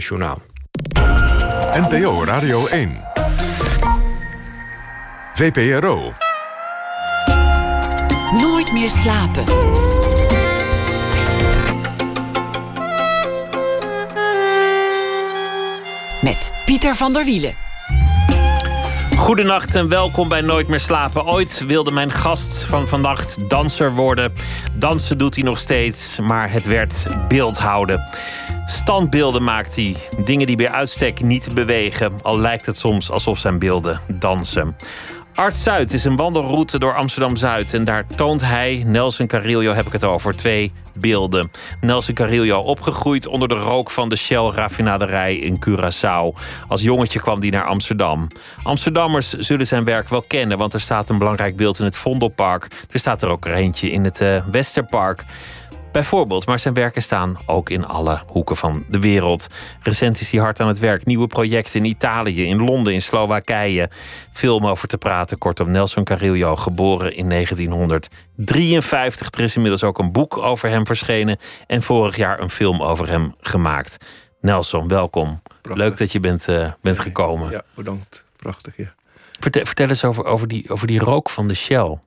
Journaal. NPO Radio 1. VPRO. Nooit meer slapen. Met Pieter van der Wielen. Goedenacht en welkom bij Nooit meer slapen. Ooit wilde mijn gast van vannacht danser worden. Dansen doet hij nog steeds, maar het werd beeldhouden. Standbeelden maakt hij, dingen die bij uitstek niet bewegen, al lijkt het soms alsof zijn beelden dansen. Art Zuid is een wandelroute door Amsterdam Zuid. En daar toont hij, Nelson Carillo heb ik het over, twee beelden. Nelson Carillo opgegroeid onder de rook van de Shell-raffinaderij in Curaçao. Als jongetje kwam hij naar Amsterdam. Amsterdammers zullen zijn werk wel kennen, want er staat een belangrijk beeld in het Vondelpark. Er staat er ook er eentje in het uh, Westerpark. Bijvoorbeeld, maar zijn werken staan ook in alle hoeken van de wereld. Recent is hij hard aan het werk. Nieuwe projecten in Italië, in Londen, in Slowakije. Film over te praten. Kortom, Nelson Carillo, geboren in 1953. Er is inmiddels ook een boek over hem verschenen. En vorig jaar een film over hem gemaakt. Nelson, welkom. Leuk dat je bent, uh, bent gekomen. Ja, bedankt. Prachtig, ja. Vertel, vertel eens over, over, die, over die rook van de Shell.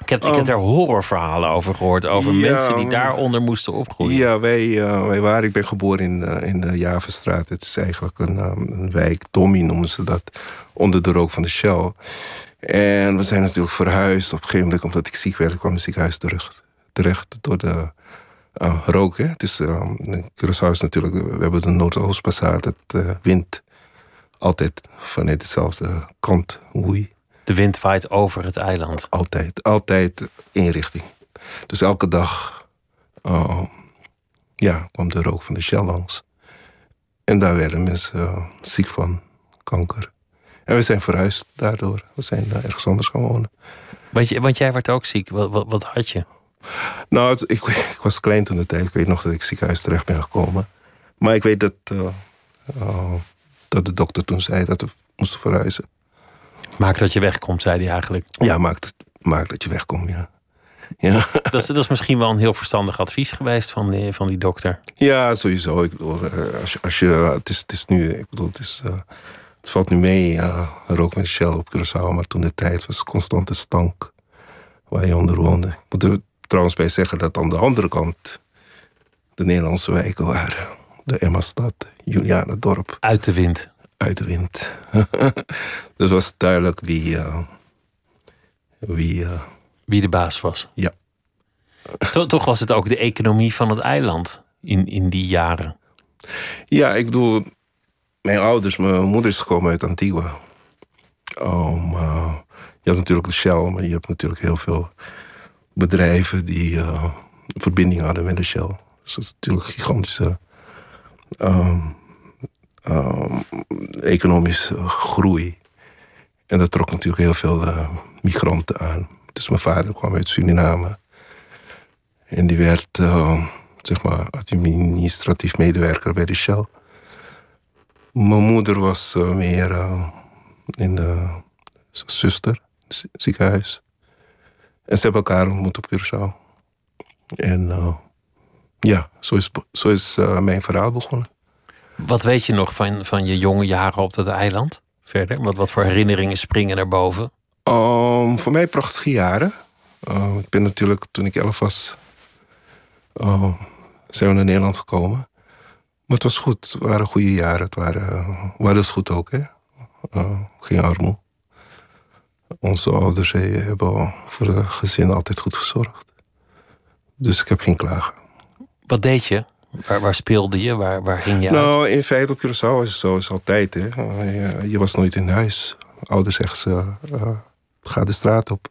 Ik heb, ik heb daar horrorverhalen over gehoord. Over Ja, mensen die daaronder moesten opgroeien. Ja, wij, eh, wij waren, ik ben geboren in, eh, in de Javenstraat. Het is eigenlijk een, eh, een wijk, Tommy noemen ze dat, onder de rook van de Shell. En we zijn natuurlijk verhuisd. Op een gegeven moment, omdat ik ziek werd, kwam het ziekenhuis terug, terecht door de eh, rook. Hè. Het is, uh, Curaçao is natuurlijk, we hebben de Noordoostpassaat, het wind altijd vanuit dezelfde kant woei. De wind waait over het eiland. Altijd, altijd één richting. Dus elke dag uh, ja, kwam de rook van de Shell langs. En daar werden mensen uh, ziek van, kanker. En we zijn verhuisd daardoor. We zijn uh, ergens anders gaan wonen. Want, je, want jij werd ook ziek. Wat, wat, wat had je? Nou, het, ik, ik, was klein toen de tijd. Ik weet nog dat ik ziekenhuis terecht ben gekomen. Maar ik weet dat, dat de dokter toen zei dat we moesten verhuizen. Maak dat je wegkomt, zei hij eigenlijk. Ja, maak, dat, maak dat je wegkomt, ja. ja. Dat, is, dat is misschien wel een heel verstandig advies geweest van die, van die dokter. Ja, sowieso. Ik bedoel, als je, als je, het, is, het is nu, ik bedoel, het, is, uh, het valt nu mee, uh, rook met Shell op Curaçao, maar toen de tijd was constante stank waar je onder woonde. Ik moet er trouwens bij zeggen dat aan de andere kant de Nederlandse wijken waren. De Emma-stad, Julianendorp. Uit de wind uit de wind. dus was duidelijk wie. Uh, wie, uh, wie de baas was. Ja. To toch was het ook de economie van het eiland in, in die jaren. Ja, ik bedoel, mijn ouders, mijn moeder is gekomen uit Antigua. Um, uh, je had natuurlijk de Shell, maar je hebt natuurlijk heel veel bedrijven die verbinding hadden met de Shell. Dus dat is natuurlijk een gigantische. Um, uh, economische groei. En dat trok natuurlijk heel veel uh, migranten aan. Dus mijn vader kwam uit Suriname. En die werd, uh, zeg maar, administratief medewerker bij de Shell. Mijn moeder was meer in de zuster, ziekenhuis. En ze hebben elkaar ontmoet op Curaçao. En ja, zo is, zo is mijn verhaal begonnen. Wat weet je nog van, van je jonge jaren op dat eiland? Verder? Wat, wat voor herinneringen springen naar boven? Um, voor mij prachtige jaren. Uh, ik ben natuurlijk, toen ik elf was, uh, zijn we naar Nederland gekomen. Maar het was goed. Het waren goede jaren. Het waren, uh, we hadden het goed ook, hè. geen armoede. Onze ouders hebben voor het gezin altijd goed gezorgd. Dus ik heb geen klagen. Wat deed je? Waar, waar, speelde je? Waar, waar ging je Nou, uit? in feite op Curaçao is het zo is altijd. Hè. Je, je, was nooit in huis. Ouders zeggen ze, uh, ga de straat op.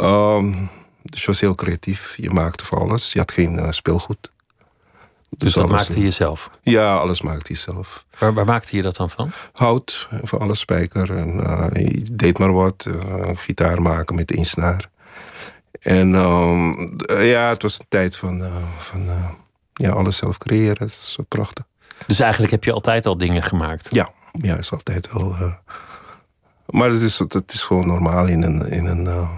Um, dus je was heel creatief. Je maakte voor alles. Je had geen uh, speelgoed. Dus, dus dat alles, maakte je zelf? Ja, alles maakte je zelf. Waar, waar, maakte je dat dan van? Hout, voor alles spijker. En, uh, je deed maar wat. gitaar maken met één snaar. En um, ja, het was een tijd van... van ja, alles zelf creëren. Dat is zo prachtig. Dus eigenlijk heb je altijd al dingen gemaakt? Ja, ja is altijd wel. Uh... Maar het is, het is gewoon normaal in een, in een uh,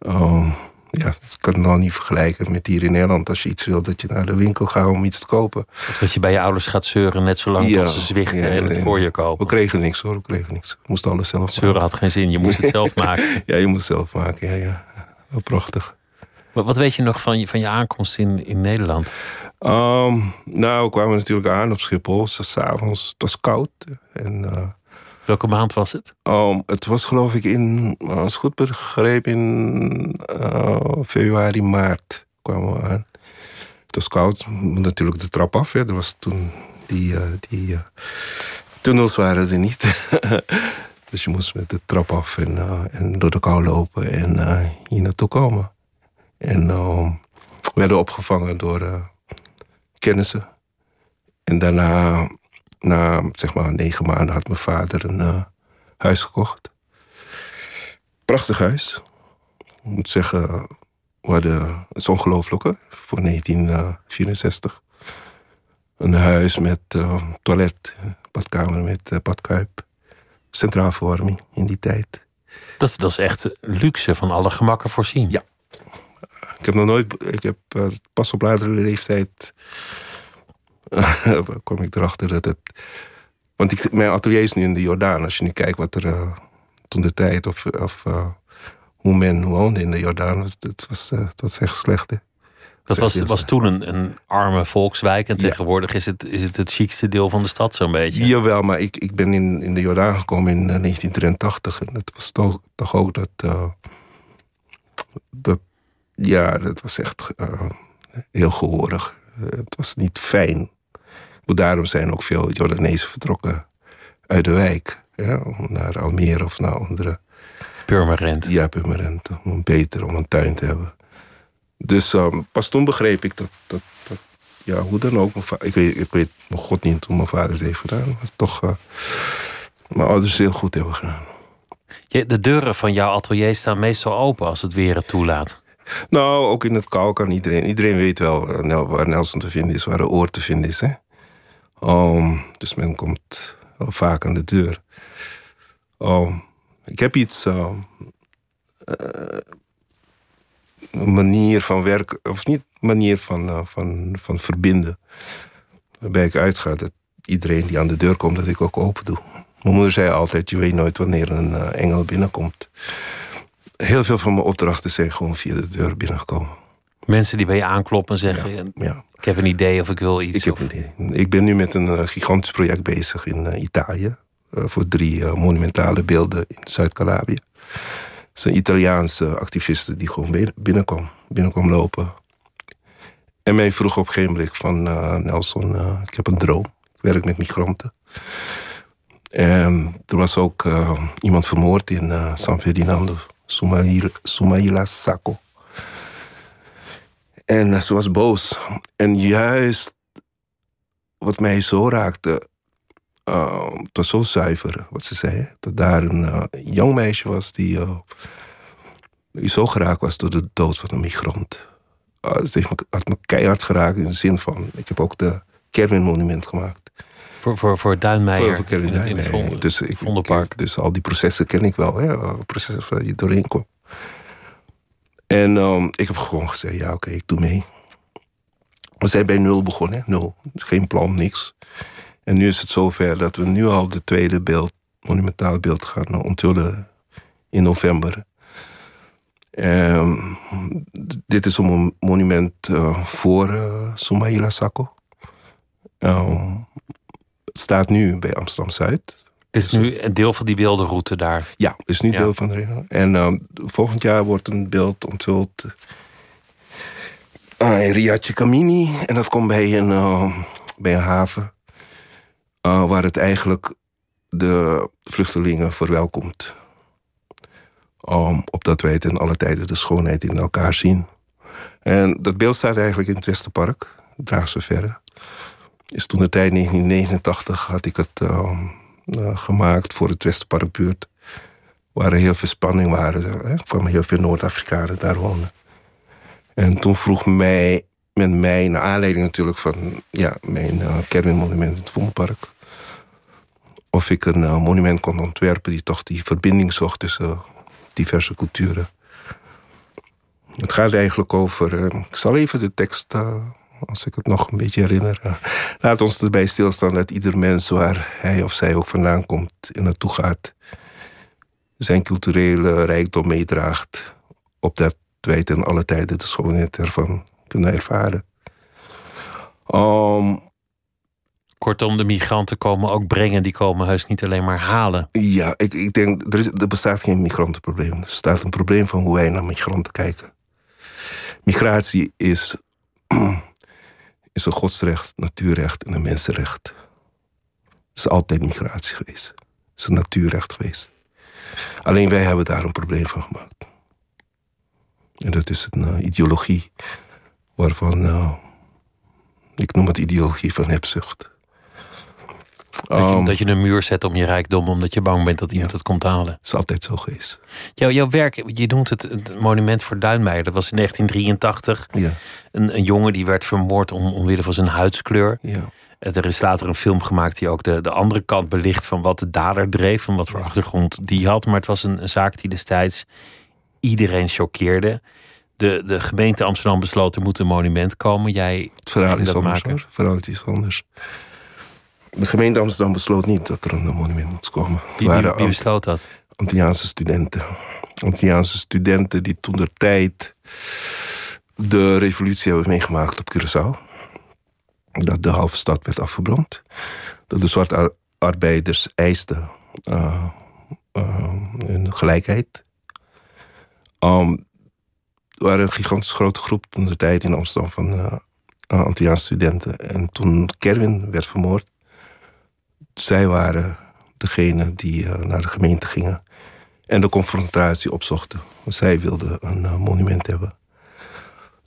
uh, ja, ik kan het nog niet vergelijken met hier in Nederland. Als je iets wil, dat je naar de winkel gaat om iets te kopen. Of dat je bij je ouders gaat zeuren, net zolang Ja, tot ze zwichten ja, en het voor je kopen. We kregen niks hoor, we kregen niks. We moesten alles zelf Zeuren had geen zin, je moest het zelf maken. maken. Ja, je moest het zelf maken, ja, ja. Wel prachtig. Wat, wat weet je nog van je, van je aankomst in, in Nederland? Ehm, nou, we kwamen natuurlijk aan op Schiphol. S'avonds, het was koud. En uh, Welke maand was het? Um, het was geloof ik in, als ik goed begreep, in uh, februari, maart kwamen we aan. Het was koud, natuurlijk de trap af. Hè. Er was toen die, uh, die tunnels waren er niet. dus je moest met de trap af en, en door de kou lopen en hier naartoe komen. En um, we werden opgevangen door kennissen. En daarna na zeg maar negen maanden had mijn vader een uh, huis gekocht. Prachtig huis. Ik moet zeggen, we hadden, het is ongelooflijk hè, voor 1964. Een huis met uh, toilet, badkamer met uh, badkuip. Centraal verwarming in die tijd. Dat dat is echt luxe van alle gemakken voorzien. Ja. Ik heb nog nooit, ik heb pas op latere leeftijd kwam ik erachter dat het. Want ik, mijn atelier is nu in de Jordaan. Als je nu kijkt wat er uh, toen de tijd of, of hoe men woonde in de Jordaan, het was, het was echt slecht. Hè? Dat was, was toen een, een arme volkswijk en tegenwoordig ja. is, het, is het het chicste deel van de stad zo'n beetje. Jawel, maar ik, ik ben in, in de Jordaan gekomen in 1983 en het was toch, toch ook dat, dat. Ja, dat was echt heel gehoorig. Het was niet fijn. Daarom zijn ook veel Jordanezen vertrokken uit de wijk. Ja, naar Almere of naar andere. Purmerend. Ja, Purmerend. Om beter, om een tuin te hebben. Dus um, pas toen begreep ik dat, dat, dat ja, hoe dan ook. Ik weet, ik weet nog god niet hoe mijn vader het heeft gedaan. Maar toch, uh, mijn ouders heel goed hebben gedaan. De deuren van jouw atelier staan meestal open als het weer het toelaat. Nou, ook in het kou kan iedereen. Iedereen weet wel uh, waar Nelson te vinden is, waar de oor te vinden is. Hè? Um, dus men komt vaak aan de deur. Um, ik heb iets. Uh, uh, een manier van werken, of niet manier van, uh, van, van verbinden. Waarbij ik uitga dat iedereen die aan de deur komt, dat ik ook open doe. Mijn moeder zei altijd: Je weet nooit wanneer een engel binnenkomt. Heel veel van mijn opdrachten zijn gewoon via de deur binnengekomen. Mensen die bij je aankloppen en zeggen: ja, ja. Ik heb een idee of ik wil iets. Ik, heb of... een idee. ik ben nu met een uh, gigantisch project bezig in uh, Italië. Uh, voor drie monumentale beelden in Zuid-Calabrië. Het zijn Italiaanse activisten die gewoon binnenkwam, binnenkwam lopen. En mij vroeg op geen blik van Nelson, ik heb een droom. Ik werk met migranten. En er was ook iemand vermoord in San Ferdinando. Soumaïla Sacco. En ze was boos. En juist wat mij zo raakte, uh, het was zo zuiver wat ze zei. Dat daar een uh, jong meisje was die, die zo geraakt was door de dood van een migrant. het heeft me, had me keihard geraakt in de zin van, ik heb ook de Kerwin monument gemaakt. Voor, voor, voor Duinmeijer. Voor, voor in het, in het Duinmeijer. Dus, ik, Vondelpark. dus al die processen ken ik wel. Hè? Processen waar je doorheen komt. En um, ik heb gewoon gezegd, ja oké, okay, ik doe mee. We zijn bij nul begonnen, nul. Geen plan, niks. En nu is het zover dat we nu al de tweede beeld, monumentale beeld gaan onthullen in november. Um, dit is een monument uh, voor uh. Um, het staat nu bij Amsterdam-Zuid. Het is nu een deel van die beeldenroute daar. Ja, het is nu ja. deel van de. En um, volgend jaar wordt een beeld onthuld uh, in Riace Camini. En dat komt bij een, uh, bij een haven. Uh, waar het eigenlijk de vluchtelingen verwelkomt. Um, opdat wij ten alle tijden de schoonheid in elkaar zien. En dat beeld staat eigenlijk in het Westerpark, Draagse Verre. Is toen de tijd 1989 had ik het uh, uh, gemaakt voor het Westerparkbuurt. Waar er heel veel spanning waren. Hè? Kwamen heel veel Noord-Afrikanen daar wonen. En toen vroeg mij, met mij, naar aanleiding natuurlijk van ja, mijn uh, Kerwin-monument in het Vondelpark. Of ik een uh, monument kon ontwerpen die toch die verbinding zocht tussen diverse culturen. Het gaat eigenlijk over. eh, ik zal even de tekst, eh, als ik het nog een beetje herinner. eh, laat ons erbij stilstaan dat ieder mens, waar hij of zij ook vandaan komt en naartoe gaat, zijn culturele rijkdom meedraagt. Opdat wij ten alle tijden de schoonheid ervan kunnen ervaren. Um, Kortom, de migranten komen ook brengen, die komen heus niet alleen maar halen. Ja, ik, ik denk, er, is, er bestaat geen migrantenprobleem. Er bestaat een probleem van hoe wij naar migranten kijken. Migratie is, is een godsrecht, natuurrecht en een mensenrecht. Het is altijd migratie geweest. Het is een natuurrecht geweest. Alleen wij hebben daar een probleem van gemaakt. En dat is een eh, ideologie waarvan, eh, ik noem het ideologie van hebzucht. Dat je, Um, dat je een muur zet om je rijkdom, omdat je bang bent dat iemand het komt halen. is altijd zo geweest. Jouw, jouw werk, je noemt het het monument voor Duinmeijer. Dat was in 1983. Ja, Een, een jongen die werd vermoord om, omwille van zijn huidskleur. ja. Eh, Er is later een film gemaakt die ook de, de andere kant belicht van wat de dader dreef, van wat voor achtergrond die had. Maar het was een, een zaak die destijds iedereen choqueerde. De, de gemeente Amsterdam besloot er moet een monument komen. Jij Het verhaal is dat anders. maken. hoor. Het verhaal is iets anders. De gemeente Amsterdam besloot niet dat er een monument moest komen. Wie, besloot dat? Antilliaanse studenten. Antilliaanse studenten die toen de tijd de revolutie hebben meegemaakt op Curaçao. Dat de halve stad werd afgebrand. Dat de zwarte ar- arbeiders eisten eh, hun gelijkheid. Um, er waren een gigantisch grote groep toen de tijd in Amsterdam van eh uh, Antilliaanse studenten. En toen Kerwin werd vermoord, zij waren degene die eh, naar de gemeente gingen en de confrontatie opzochten. Zij wilden een eh, monument hebben.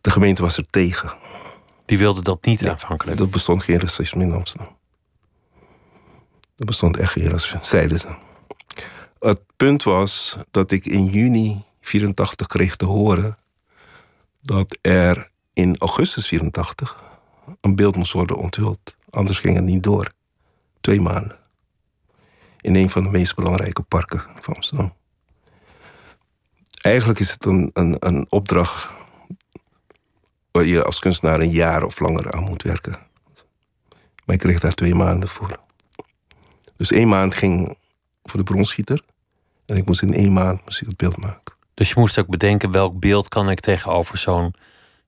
De gemeente was er tegen. Die wilde dat niet aanvankelijk. Er bestond geen racisme in Amsterdam. Er bestond echt geen racisme, zeiden ze. Het punt was dat ik in juni 84 kreeg te horen dat er in augustus 84 een beeld moest worden onthuld. Anders ging het niet door. Twee maanden. In een van de meest belangrijke parken van Amsterdam. Eigenlijk is het een, een, een opdracht waar je als kunstenaar een jaar of langer aan moet werken. Maar ik kreeg daar twee maanden voor. Dus één maand ging voor de bronschieter. En ik moest in één maand moest ik het beeld maken. Dus je moest ook bedenken welk beeld kan ik tegenover zo'n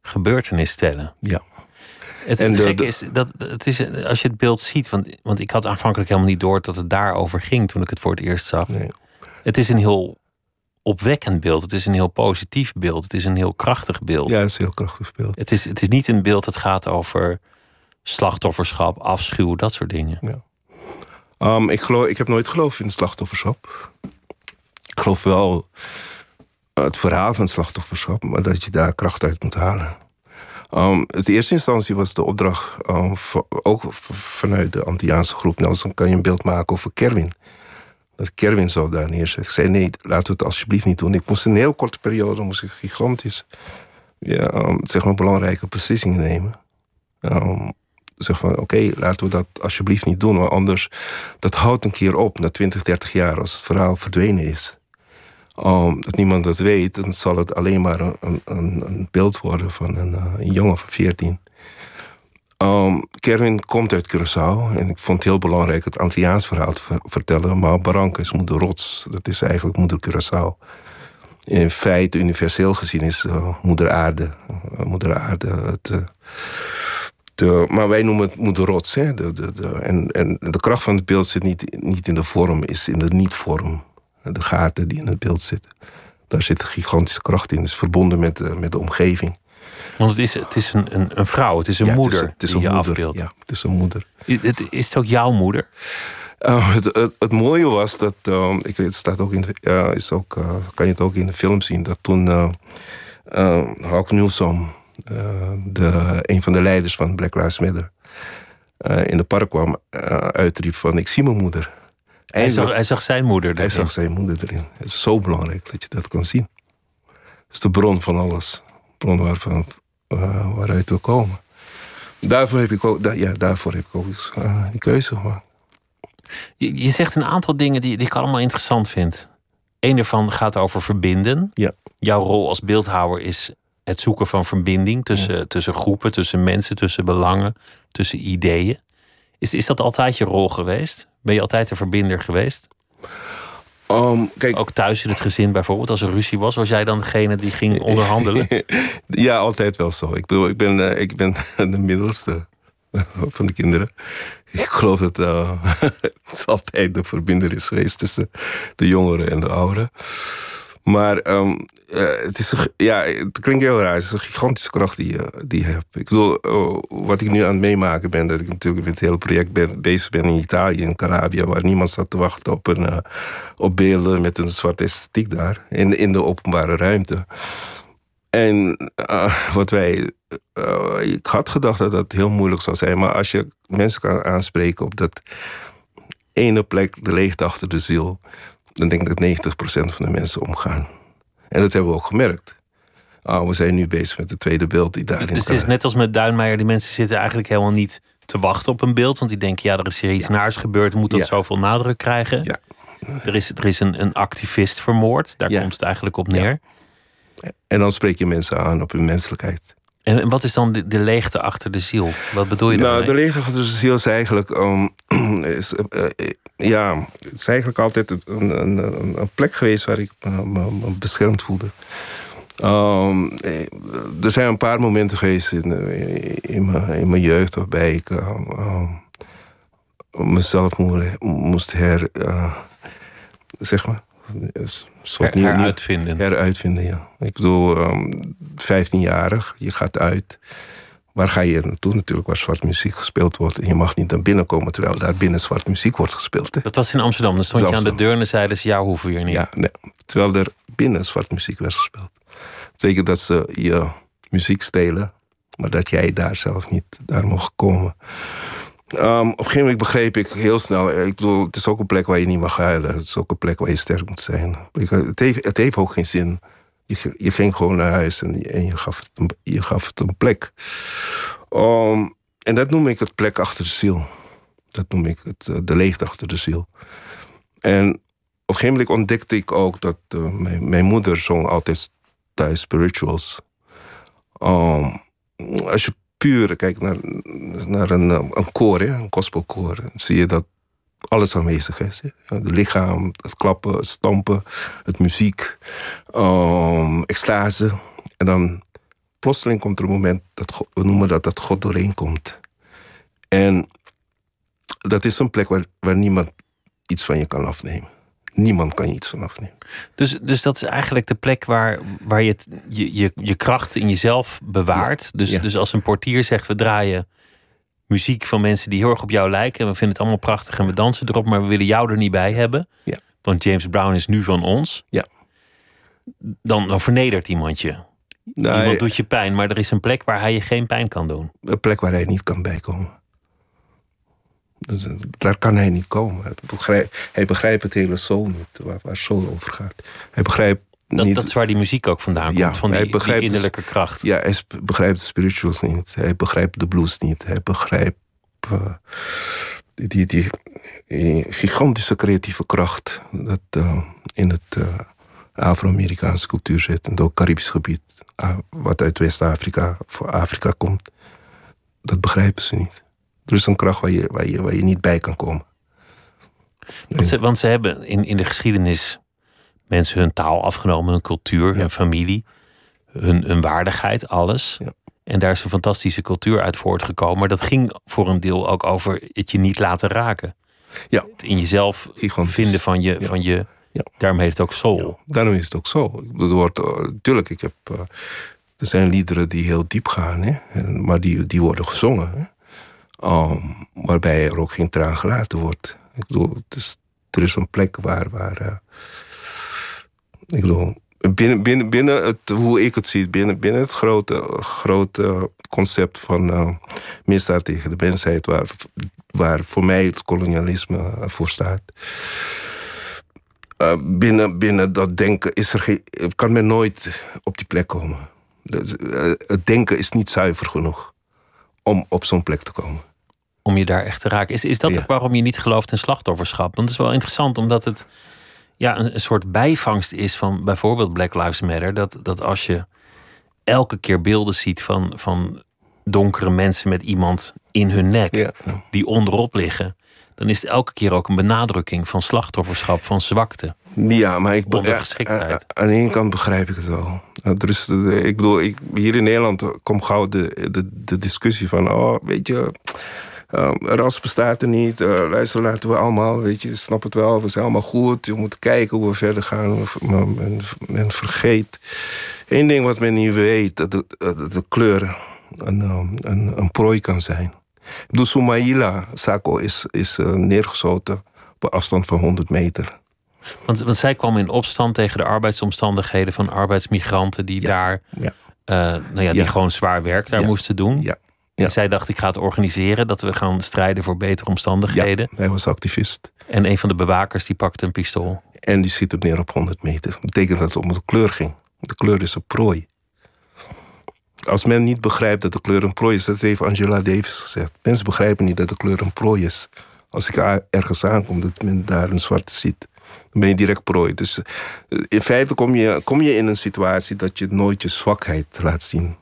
gebeurtenis stellen. Ja. Het, En het de- gekke is dat het is als je het beeld ziet, want, want ik had aanvankelijk helemaal niet door dat het daarover ging toen ik het voor het eerst zag. Nee. Het is een heel opwekkend beeld. Het is een heel positief beeld. Het is een heel krachtig beeld. Ja, het is een heel krachtig beeld. Het, is, het is niet een beeld dat gaat over slachtofferschap, afschuw, dat soort dingen. Um, ik, geloof, ik heb nooit geloofd in het slachtofferschap. Ik geloof wel het verhaal van slachtofferschap, maar dat je daar kracht uit moet halen. Um, in eerste instantie was de opdracht, v- ook vanuit de Antilliaanse groep Nelson, kan je een beeld maken over Kerwin. Dat Kerwin zou daar neerzetten. Ik zei nee, laten we het alsjeblieft niet doen. Ik moest een heel korte periode moest ik gigantisch ja, um, zeg maar belangrijke beslissingen nemen. Zeg van oké, laten we dat alsjeblieft niet doen. Want anders, dat houdt een keer op na 20, 30 jaar als het verhaal verdwenen is. Um, dat niemand dat weet, dan zal het alleen maar een, een, een beeld worden van een, uh, een jongen van 14. Um, Kerwin komt uit Curaçao en ik vond het heel belangrijk het Antilliaans verhaal te ver- vertellen. Maar Barranca is moeder rots, dat is eigenlijk moeder Curaçao. In feite, universeel gezien, is uh, moeder aarde. Uh, moeder aarde het, de, maar wij noemen het moeder rots. Hè? En, en de kracht van het beeld zit niet, niet in de vorm, is in de niet-vorm. De gaten die in het beeld zitten. Daar zit gigantische kracht in. Het is verbonden met, de- met de omgeving. Want het is, het is een, een, een vrouw, het is een Ja, moeder het is, het is die een je moeder. afbeeldt. Ja, het is een moeder. Het, is het ook jouw moeder? Uh, het, het, het mooie was dat, um, ik weet, het staat ook in, de, ja, is ook, uh, kan je het ook in de film zien, dat toen uh, Hawk Newsom, de, een van de leiders van Black Lives Matter, in de park kwam, uitriep van ik zie mijn moeder. Hij zag, hij zag zijn moeder hij erin. zag zijn moeder erin. Het is zo belangrijk dat je dat kan zien. Het is de bron van alles. De bron waarvan, uh, waaruit we komen. Daarvoor heb ik ook, da- ja, daarvoor heb ik ook uh, die keuze gemaakt. Je, je zegt een aantal dingen die, die ik allemaal interessant vind. Eén daarvan gaat over verbinden. Ja. Jouw rol als beeldhouwer is het zoeken van verbinding tussen, tussen groepen, tussen mensen, tussen belangen, tussen ideeën. Is, is dat altijd je rol geweest? Ben je altijd een verbinder geweest? Um, kijk, Ook thuis in het gezin bijvoorbeeld, als er ruzie was, was jij dan degene die ging onderhandelen? ja, altijd wel zo. Ik bedoel, ik ben, eh, ik ben de middelste van de kinderen. Ik geloof dat eh, het altijd de verbinder is geweest tussen de jongeren en de ouderen. Maar ehm, eh, het, is, ja, het klinkt heel raar. Het is een gigantische kracht die je, die je hebt. Ik bedoel, oh, wat ik nu aan het meemaken ben... dat ik natuurlijk met het hele project ben, bezig ben in Italië, in Calabria... waar niemand zat te wachten op, een, eh, op beelden met een zwarte esthetiek daar... in, in de openbare ruimte. En eh, wat wij... eh, ik had gedacht dat dat heel moeilijk zou zijn... maar als je mensen kan aanspreken op dat ene plek... de leegte achter de ziel... dan denk ik dat 90% van de mensen omgaan. En dat hebben we ook gemerkt. Ah, we zijn nu bezig met het tweede beeld die daarin Dus het is net als met Duinmeijer, die mensen zitten eigenlijk helemaal niet te wachten op een beeld. Want die denken, ja, er is hier iets naars gebeurd, moet dat Ja. zoveel nadruk krijgen. Ja. Er is, er is een, een activist vermoord, daar komt het eigenlijk op neer. En dan spreek je mensen aan op hun menselijkheid. En, en wat is dan de, de leegte achter de ziel? Wat bedoel je Nou, daarmee? de leegte van de ziel is eigenlijk... ehm, is, eh, eh, ja, het is eigenlijk altijd een, een, een, plek geweest... waar ik me, beschermd voelde. Eh, er zijn een paar momenten geweest in, eh, in, mijn, in mijn jeugd... waarbij ik ehm, mezelf moe- moest her... eh, zeg maar... een soort Her- heruitvinden. Heruitvinden, ja. Ik bedoel, ehm 15-jarig, je gaat uit. Waar ga je naartoe natuurlijk, waar zwart muziek gespeeld wordt. En je mag niet naar binnen komen terwijl daar binnen zwart muziek wordt gespeeld. Hè? Dat was in Amsterdam. Dan stond je aan de deur en zeiden ze, ja, hoeven we hier niet. Ja, nee, terwijl er binnen zwart muziek werd gespeeld. Dat betekent dat ze je muziek stelen, maar dat jij daar zelf niet daar mocht komen. Ehm, op een gegeven moment begreep ik heel snel. Ik bedoel, het is ook een plek waar je niet mag huilen. Het is ook een plek waar je sterk moet zijn. Ik- Het heeft, het heeft ook geen zin. Je, ging gewoon naar huis en, je- gaf het een, je gaf het een plek. Ehm, en dat noem ik het plek achter de ziel. Dat noem ik het, eh, de leegte achter de ziel. En op een gegeven moment ontdekte ik ook dat eh, mijn, moeder zong altijd thuis spirituals. Ehm, als je puur kijkt naar, naar een, eh, een koor, hè, een gospelkoor, zie je dat alles aanwezig is. Het lichaam, het klappen, het stampen, het muziek, ehm extase. En dan plotseling komt er een moment, dat God, we noemen dat dat God doorheen komt. En dat is een plek waar, waar niemand iets van je kan afnemen. Niemand kan je iets van afnemen. Dus, dus dat is eigenlijk de plek waar, waar je, het, je, je je kracht in jezelf bewaart. Dus, Ja. dus als een portier zegt, we draaien muziek van mensen die heel erg op jou lijken. En we vinden het allemaal prachtig en we dansen erop, maar we willen jou er niet bij hebben. Ja. Want James Brown is nu van ons. Ja. Dan, dan vernedert iemand je. Nou, Iemand doet je pijn, maar er is een plek waar hij je geen pijn kan doen. Een plek waar hij niet kan bijkomen. Dus, eh, daar kan hij niet komen. Hij begrijpt, hij begrijpt het hele soul niet, waar, waar soul over gaat. Hij begrijpt Dat, niet... dat is waar die muziek ook vandaan komt, Ja, van die, hij die begrijpt dus- innerlijke kracht. Ja, hij begrijpt de spirituals niet. Hij begrijpt de blues niet. Hij begrijpt eh, die, die, die, die gigantische creatieve kracht... dat eh, in het eh, Afro-Amerikaanse cultuur zit. En het ook Caribisch gebied, wat uit West-Afrika voor Afrika komt. Dat begrijpen ze niet. Er is een kracht waar je, waar je, waar je niet bij kan komen. Want ze, want ze hebben in, in de geschiedenis mensen hun taal afgenomen, hun cultuur, hun familie, hun, hun waardigheid, alles. Ja. En daar is een fantastische cultuur uit voortgekomen. Maar dat ging voor een deel ook over het je niet laten raken. Ja, Het in jezelf Gigantisch. vinden van je. Ja. Van je Ja. Daarom heet het ook soul. Daarom is het ook bedoel, Er wordt, eh, tuurlijk, ik heb, eh, er zijn liederen die heel diep gaan, hè? En- maar die, die worden gezongen. Hè? Um, waarbij er ook geen traan gelaten wordt. Ik bedoel, het is, er is een plek waar. waar eh, ik bedoel, binnen, binnen, binnen het, hoe ik het zie, binnen, binnen het grote, grote concept van eh, misdaad tegen de mensheid, waar, waar voor mij het kolonialisme eh, voor staat. Uh, binnen, binnen dat denken is er geen, kan men nooit op die plek komen. Dus, uh, het denken is niet zuiver genoeg om op zo'n plek te komen. Om je daar echt te raken. Is, is dat Ja. ook waarom je niet gelooft in slachtofferschap? Want het is wel interessant, omdat het ja, een, een soort bijvangst is van bijvoorbeeld Black Lives Matter. Dat, dat als je elke keer beelden ziet van, van donkere mensen met iemand in hun nek Ja. die onderop liggen, dan is het elke keer ook een benadrukking van slachtofferschap, van zwakte. Ja, maar ik, Ondergeschiktheid. ja, aan de ene kant begrijp ik het wel. Er is, ik bedoel, ik, hier in Nederland komt gauw de, de, de discussie van... oh, weet je, ras bestaat er niet. eh, luister, laten we allemaal, weet je, snap het wel. We zijn allemaal goed. Je moet kijken hoe we verder gaan. Men, men vergeet. Eén ding wat men niet weet, dat de, dat de kleur een, eh, een, een prooi kan zijn. Ik bedoel, Soumaïla Sako is, is eh, neergeschoten op een afstand van 100 meter. Want, want zij kwam in opstand tegen de arbeidsomstandigheden van arbeidsmigranten die daar, Ja. eh, nou ja, die Ja. gewoon zwaar werk daar moesten doen. Ja. Ja. En zij dacht, ik ga het organiseren, dat we gaan strijden voor betere omstandigheden. Ja, hij was activist. En een van de bewakers die pakte een pistool. En die schiet hem neer op 100 meter. Dat betekent dat het om de kleur ging. De kleur is een prooi. Als men niet begrijpt dat de kleur een prooi is, dat heeft Angela Davis gezegd. Mensen begrijpen niet dat de kleur een prooi is. Als ik ergens aankom, dat men daar een zwarte ziet, dan ben je direct prooi. Dus eh, in feite kom je, kom je in een situatie dat je nooit je zwakheid laat zien.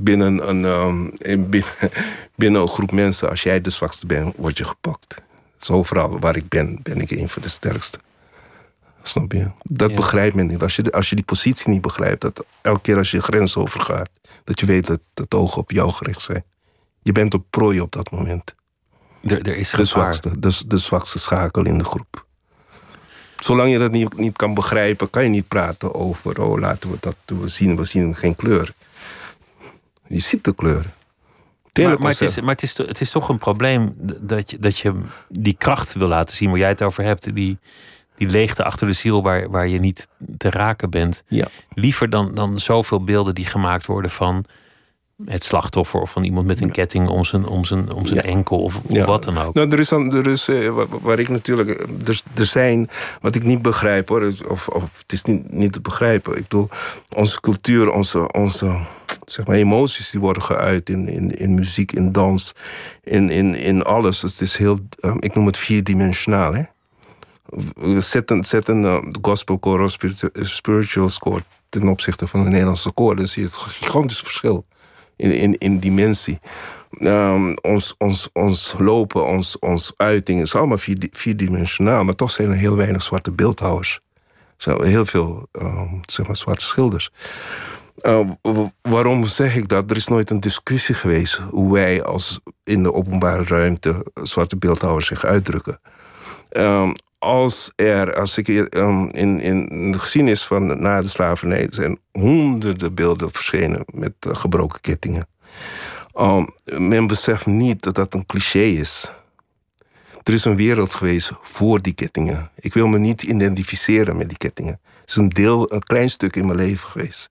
Binnen een, ehm, in- binnen, binnen een groep mensen, als jij de zwakste bent, word je gepakt. Zo overal waar ik ben, ben ik een van de sterkste. Snap je? Dat Ja. begrijpt men niet. Als je, als je die positie niet begrijpt, dat elke keer als je grens overgaat, dat je weet dat de ogen op jou gericht zijn. Je bent een prooi op dat moment. Er, er is De zwakste, de, de zwakste schakel in de groep. Zolang je dat niet, niet kan begrijpen, kan je niet praten over, oh laten we dat we zien, we zien geen kleur. Je ziet de kleuren. Maar, maar, het, is, maar het, is, to- het is toch een probleem dat je, dat je die kracht wil laten zien waar jij het over hebt. Die, die leegte achter de ziel waar, waar je niet te raken bent. Ja. Liever dan, dan zoveel beelden die gemaakt worden van het slachtoffer of van iemand met een ketting om zijn, om zijn, om zijn Ja. enkel of, of Ja. wat dan ook. Nou, er is, dan, er is eh, waar, waar ik natuurlijk. eh, Er, er zijn, wat ik niet begrijp hoor, of, of het is niet, niet te begrijpen. Ik bedoel, onze cultuur, onze, onze zeg maar, emoties die worden geuit in, in, in muziek, in dans, in, in, in alles. Het is heel, eh, ik noem het vierdimensionaal. Hè? Zet een, zet een gospelcore of spiritu- spiritual score ten opzichte van een Nederlandse koor. Dan zie je het gigantisch verschil in, in, in dimensie. Ehm, ons, ons, ons lopen, ons, ons uiting is allemaal vier, vierdimensionaal, maar toch zijn er heel weinig zwarte beeldhouwers. Er zijn heel veel ehm, zwarte schilders. Eh, w- waarom zeg ik dat? Er is nooit een discussie geweest hoe wij als in de openbare ruimte zwarte beeldhouwers zich uitdrukken. Ehm, als er, als ik ehm, in, in de geschiedenis van na de slavernij zijn honderden beelden verschenen met eh, gebroken kettingen. Ehm, men beseft niet dat dat een cliché is. Er is een wereld geweest voor die kettingen. Ik wil me niet identificeren met die kettingen. Het is een deel, een klein stuk in mijn leven geweest.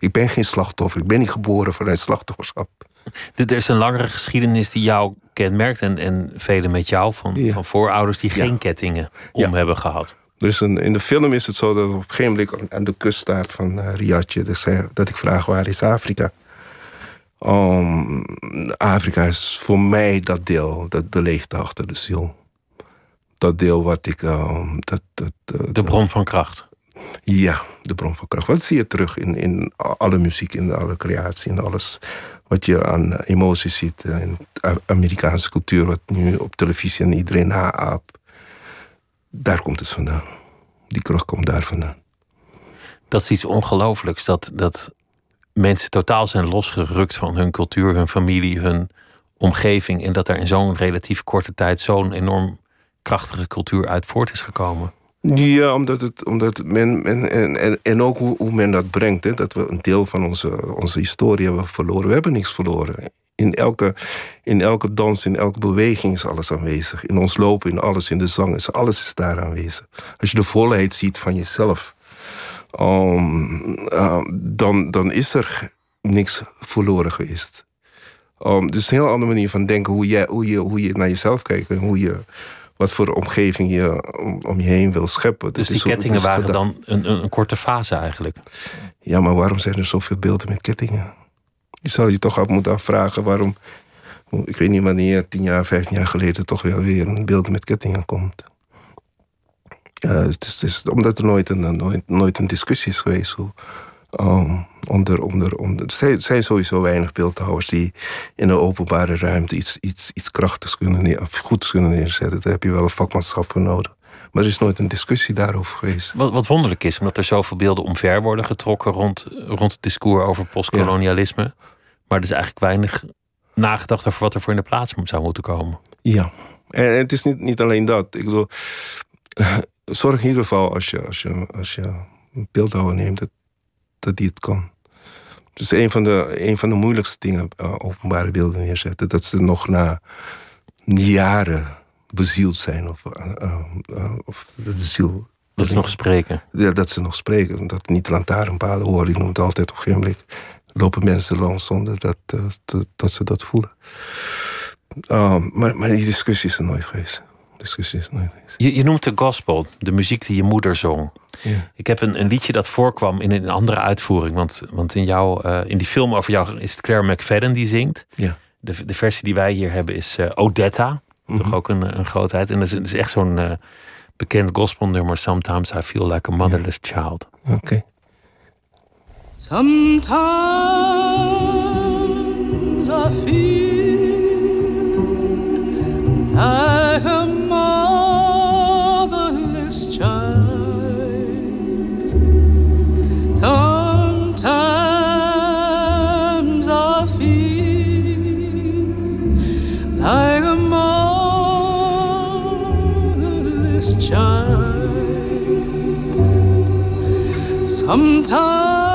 Ik ben geen slachtoffer. Ik ben niet geboren vanuit slachtofferschap. Er is een langere geschiedenis die jou kenmerkt en, en velen met jou van, Ja. van voorouders die Ja. geen kettingen om Ja. hebben gehad. Dus een, in de film is het zo dat op een gegeven moment aan- de kust staat van uh, Riyadh. Dus, eh, dat ik vraag waar is Afrika? Um, Afrika is voor mij dat deel, dat, de leegte achter de ziel. Dat deel wat ik. ehm, dat, dat, eh, De bron van kracht. Ja, de bron van kracht. Wat zie je terug in, in alle muziek, in alle creatie, in alles wat je aan emoties ziet. eh, In Amerikaanse cultuur, wat nu op televisie en iedereen naaapt. Daar komt het vandaan. Die kracht komt daar vandaan. Dat is iets ongelooflijks. Dat, dat mensen totaal zijn losgerukt van hun cultuur, hun familie, hun omgeving. En dat er in zo'n relatief korte tijd zo'n enorm krachtige cultuur uit voort is gekomen. Ja, omdat, het, omdat men, en, en, en ook hoe, men dat brengt. Hè, dat we een deel van onze, onze historie hebben verloren. We hebben niks verloren. In elke, in elke dans, in elke beweging is alles aanwezig. In ons lopen, in alles, in de zang, is alles is daar aanwezig. Als je de volheid ziet van jezelf, um, uh, dan, dan is er niks verloren geweest. Um, dus een heel andere manier van denken hoe je, hoe je, hoe je naar jezelf kijkt en hoe je wat voor omgeving je om, om je heen wil scheppen. Dus Dat die kettingen waren dan een, een, een korte fase eigenlijk. Ja, maar waarom zijn er zoveel beelden met kettingen? Je zou je toch af moeten afvragen waarom. Ik weet niet wanneer, tien jaar, vijftien jaar geleden, toch wel weer een beeld met kettingen komt. Ja, het is, het is omdat er nooit een, nooit, nooit een discussie is geweest hoe, Um, onder, onder, onder. Er zijn sowieso weinig beeldhouwers die in de openbare ruimte iets, iets, iets krachtigs kunnen neer, of goeds kunnen neerzetten. Daar heb je wel een vakmanschap voor nodig. Maar er is nooit een discussie daarover geweest. Wat, wat wonderlijk is, omdat er zoveel beelden omver worden getrokken rond, rond het discours over postkolonialisme. Maar er is eigenlijk weinig nagedacht over wat er voor in de plaats zou moeten komen. Ja, en het is niet, niet alleen dat. Ik bedoel, zorg in ieder geval als je, als je, als je een beeldhouwer neemt, dat, dat die het kan. Dus een van de, een van de moeilijkste dingen, uh, openbare beelden neerzetten, dat ze nog na jaren bezield zijn. Of, uh, uh, of de ziel. Dat ze nog spreken. Ja, dat ze nog spreken. Dat niet lantaarnpalen horen. Ik noem het altijd op geen blik. Lopen mensen langs zonder dat, dat, dat ze dat voelen. maar, maar die discussie is er nooit geweest. Je, je noemt de gospel, de muziek die je moeder zong. Ja. Ik heb een, een, liedje dat voorkwam in een andere uitvoering. Want, want in, jou, in die film over jou is het Claire McFadden die zingt. Ja. De, de versie die wij hier hebben is Odetta. Toch mhm. ook een, een grootheid. En dat is, is echt zo'n uh, bekend gospelnummer. Sometimes I feel like a motherless child. Oké. Okay. Sometimes I feel like Sometimes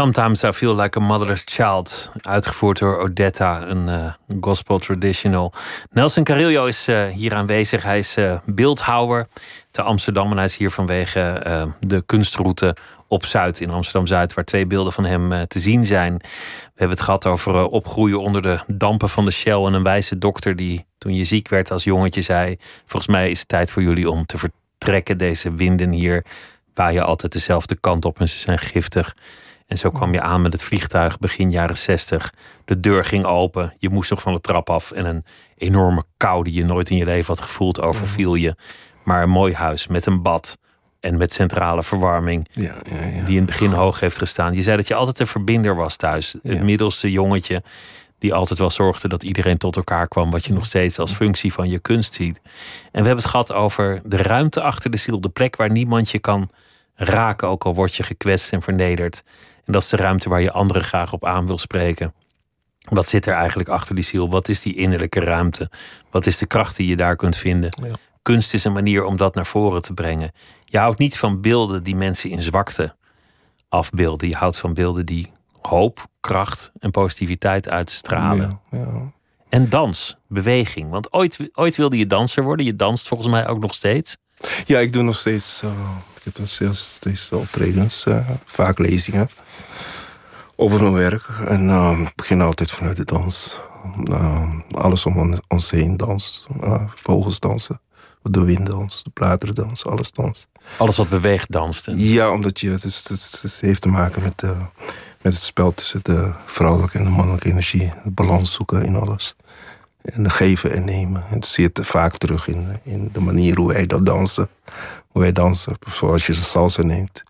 Sometimes I Feel Like a Motherless Child. Uitgevoerd door Odetta, een uh, gospel traditional. Nelson Carillo is uh, hier aanwezig. Hij is uh, beeldhouwer te Amsterdam. En hij is hier vanwege de kunstroute op Zuid in Amsterdam-Zuid... waar twee beelden van hem te zien zijn. We hebben het gehad over opgroeien onder de dampen van de Shell... en een wijze dokter die toen je ziek werd als jongetje zei... volgens mij is het tijd voor jullie om te vertrekken. Deze winden hier waaien altijd dezelfde kant op en ze zijn giftig... En zo kwam je aan met het vliegtuig begin jaren 60. De deur ging open. Je moest nog van de trap af. En een enorme kou die je nooit in je leven had gevoeld overviel je. Maar een mooi huis met een bad. En met centrale verwarming. Ja, ja, ja. Die in het begin hoog heeft gestaan. Je zei dat je altijd een verbinder was thuis. Het middelste jongetje. Die altijd wel zorgde dat iedereen tot elkaar kwam. Wat je nog steeds als functie van je kunst ziet. En we hebben het gehad over de ruimte achter de ziel. De plek waar niemand je kan raken. Ook al word je gekwetst en vernederd. En dat is de ruimte waar je anderen graag op aan wil spreken. Wat zit er eigenlijk achter die ziel? Wat is die innerlijke ruimte? Wat is de kracht die je daar kunt vinden? Ja. Kunst is een manier om dat naar voren te brengen. Je houdt niet van beelden die mensen in zwakte afbeelden. Je houdt van beelden die hoop, kracht en positiviteit uitstralen. Ja, ja. En dans, beweging. Want ooit, ooit wilde je danser worden. Je danst volgens mij ook nog steeds. Ja, ik doe nog steeds. Heb nog steeds, steeds optredens, eh, vaak lezingen over mijn werk. En eh, ik begin altijd vanuit de dans. Eh, alles om on- ons heen dans. Eh, vogels dansen, de wind danst, de bladeren dansen, alles danst. Alles wat beweegt danste. Ja, omdat je, het, is, het, het heeft te maken met, eh, met het spel tussen de vrouwelijke en de mannelijke energie. De balans zoeken in alles. En geven en nemen. Het zit vaak terug in, in de manier hoe wij dat dansen. Hoe wij dansen. Zoals je salsa neemt.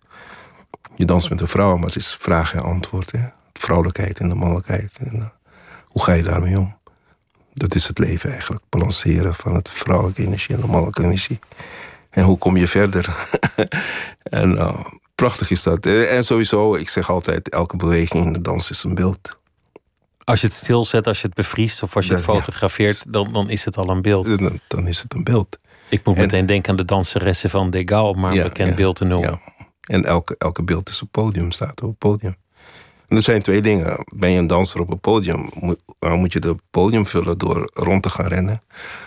Je danst met een vrouw, maar het is vraag en antwoord. Hè? Vrouwelijkheid en de mannelijkheid. En, eh, hoe ga je daarmee om? Dat is het leven eigenlijk. Balanceren van het vrouwelijke energie en de mannelijke energie. En hoe kom je verder? en eh, prachtig is dat. En sowieso, ik zeg altijd, elke beweging in de dans is een beeld. Als je het stilzet, als je het bevriest of als je het fotografeert, dan, dan is het al een beeld. Dan, dan is het een beeld. Ik moet En- meteen denken aan de danseressen van Degas, om maar een Ja, bekend ja, beeld te noemen. Ja. En elke, elke beeld is een podium, staat op een podium. En er zijn twee dingen. Ben je een danser op een podium, moet, moet je het podium vullen door rond te gaan rennen.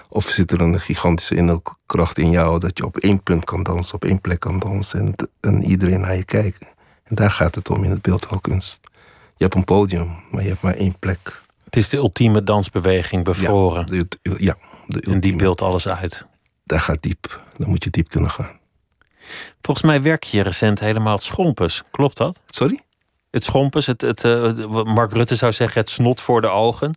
Of zit er een gigantische innerlijke kracht in jou dat je op één punt kan dansen, op één plek kan dansen en, en iedereen naar je kijkt. En daar gaat het om in het beeldhouwkunst. Je hebt een podium, maar je hebt maar één plek. Het is de ultieme dansbeweging, bevroren. Ja, de, ja, de en die beeldt alles uit. Daar gaat diep. Dan moet je diep kunnen gaan. Volgens mij werk je recent helemaal het schompes. Klopt dat? Sorry? Het schompes, het, het, eh, Mark Rutte zou zeggen, het snot voor de ogen.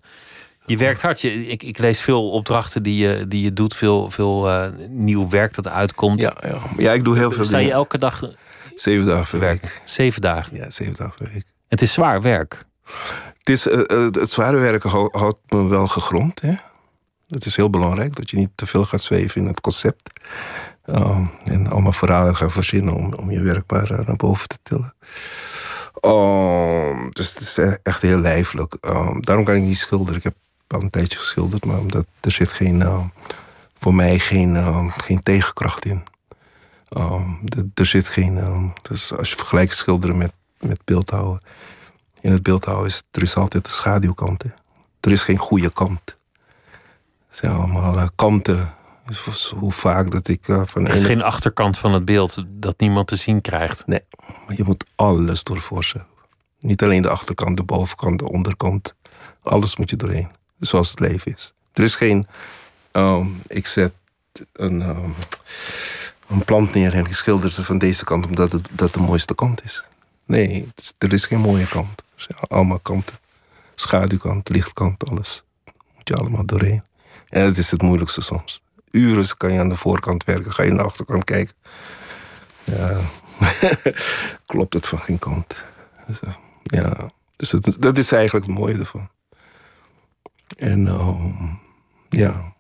Je werkt hard. Je, ik, ik lees veel opdrachten die je, die je doet, veel, veel eh, nieuw werk dat uitkomt. Ja, ja. ja, ik doe heel veel Sta je dingen. elke dag Zeven dagen per week. Zeven dagen. Ja, zeven dagen per week. Het is zwaar werk. Het, is, eh, eh, zware hou- houdt me wel gegrond. Hè? Het is heel belangrijk dat je niet te veel gaat zweven in het concept. Ehm, en allemaal verhalen gaan verzinnen om, je werk maar eh, naar boven te tillen. Ehm, dus het is echt heel lijfelijk. Ehm, daarom kan ik niet schilderen. Ik heb al een tijdje geschilderd, maar omdat er zit geen, voor mij geen, geen tegenkracht in. Er- zit geen. dus als je vergelijkt schilderen met, met beeldhouden. In het beeldhouden is er is altijd de schaduwkant. Hè? Er is geen goede kant. Het zijn allemaal eh, kanten. Dus hoe vaak dat ik eh, van Er is ene- geen achterkant van het beeld dat niemand te zien krijgt. Nee, je moet alles doorforsen. Niet alleen de achterkant, de bovenkant, de onderkant. Alles moet je doorheen. Zoals het leven is. Er is geen. ehm, ik zet een, ehm, een plant neer en ik schilder ze van deze kant omdat het dat de mooiste kant is. Nee, is- er is geen mooie kant. Er zijn allemaal kanten. Schaduwkant, lichtkant, alles. Moet je allemaal doorheen. En het is het moeilijkste soms. Uren kan je aan de voorkant werken, ga je naar de achterkant kijken. Ja, klopt het van geen kant. Dus, eh, ja, dus het, dat is eigenlijk het mooie ervan. En ehm, ja,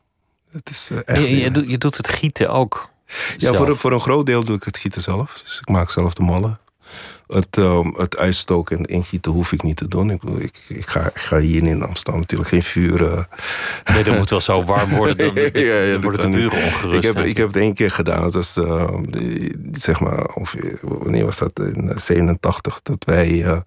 het is eh, echt... Je, je, doet- je doet het gieten ook. ja, voor, een- voor een groot deel doe ik het gieten zelf. Dus ik maak zelf de mallen. Het, ehm, het uitstoken en ingieten hoef ik niet te doen. Ik, ik, ik, ga, ik ga hier in Amsterdam natuurlijk geen vuur... eh, Nee, dat moet wel zo warm worden. Dan, Ja, ja, dan dat worden de buren ongerust. Ik heb, ik heb het één keer gedaan. Dat was, eh, die- zeg maar, of, wanneer was dat? In eh, 87. Dat wij eh,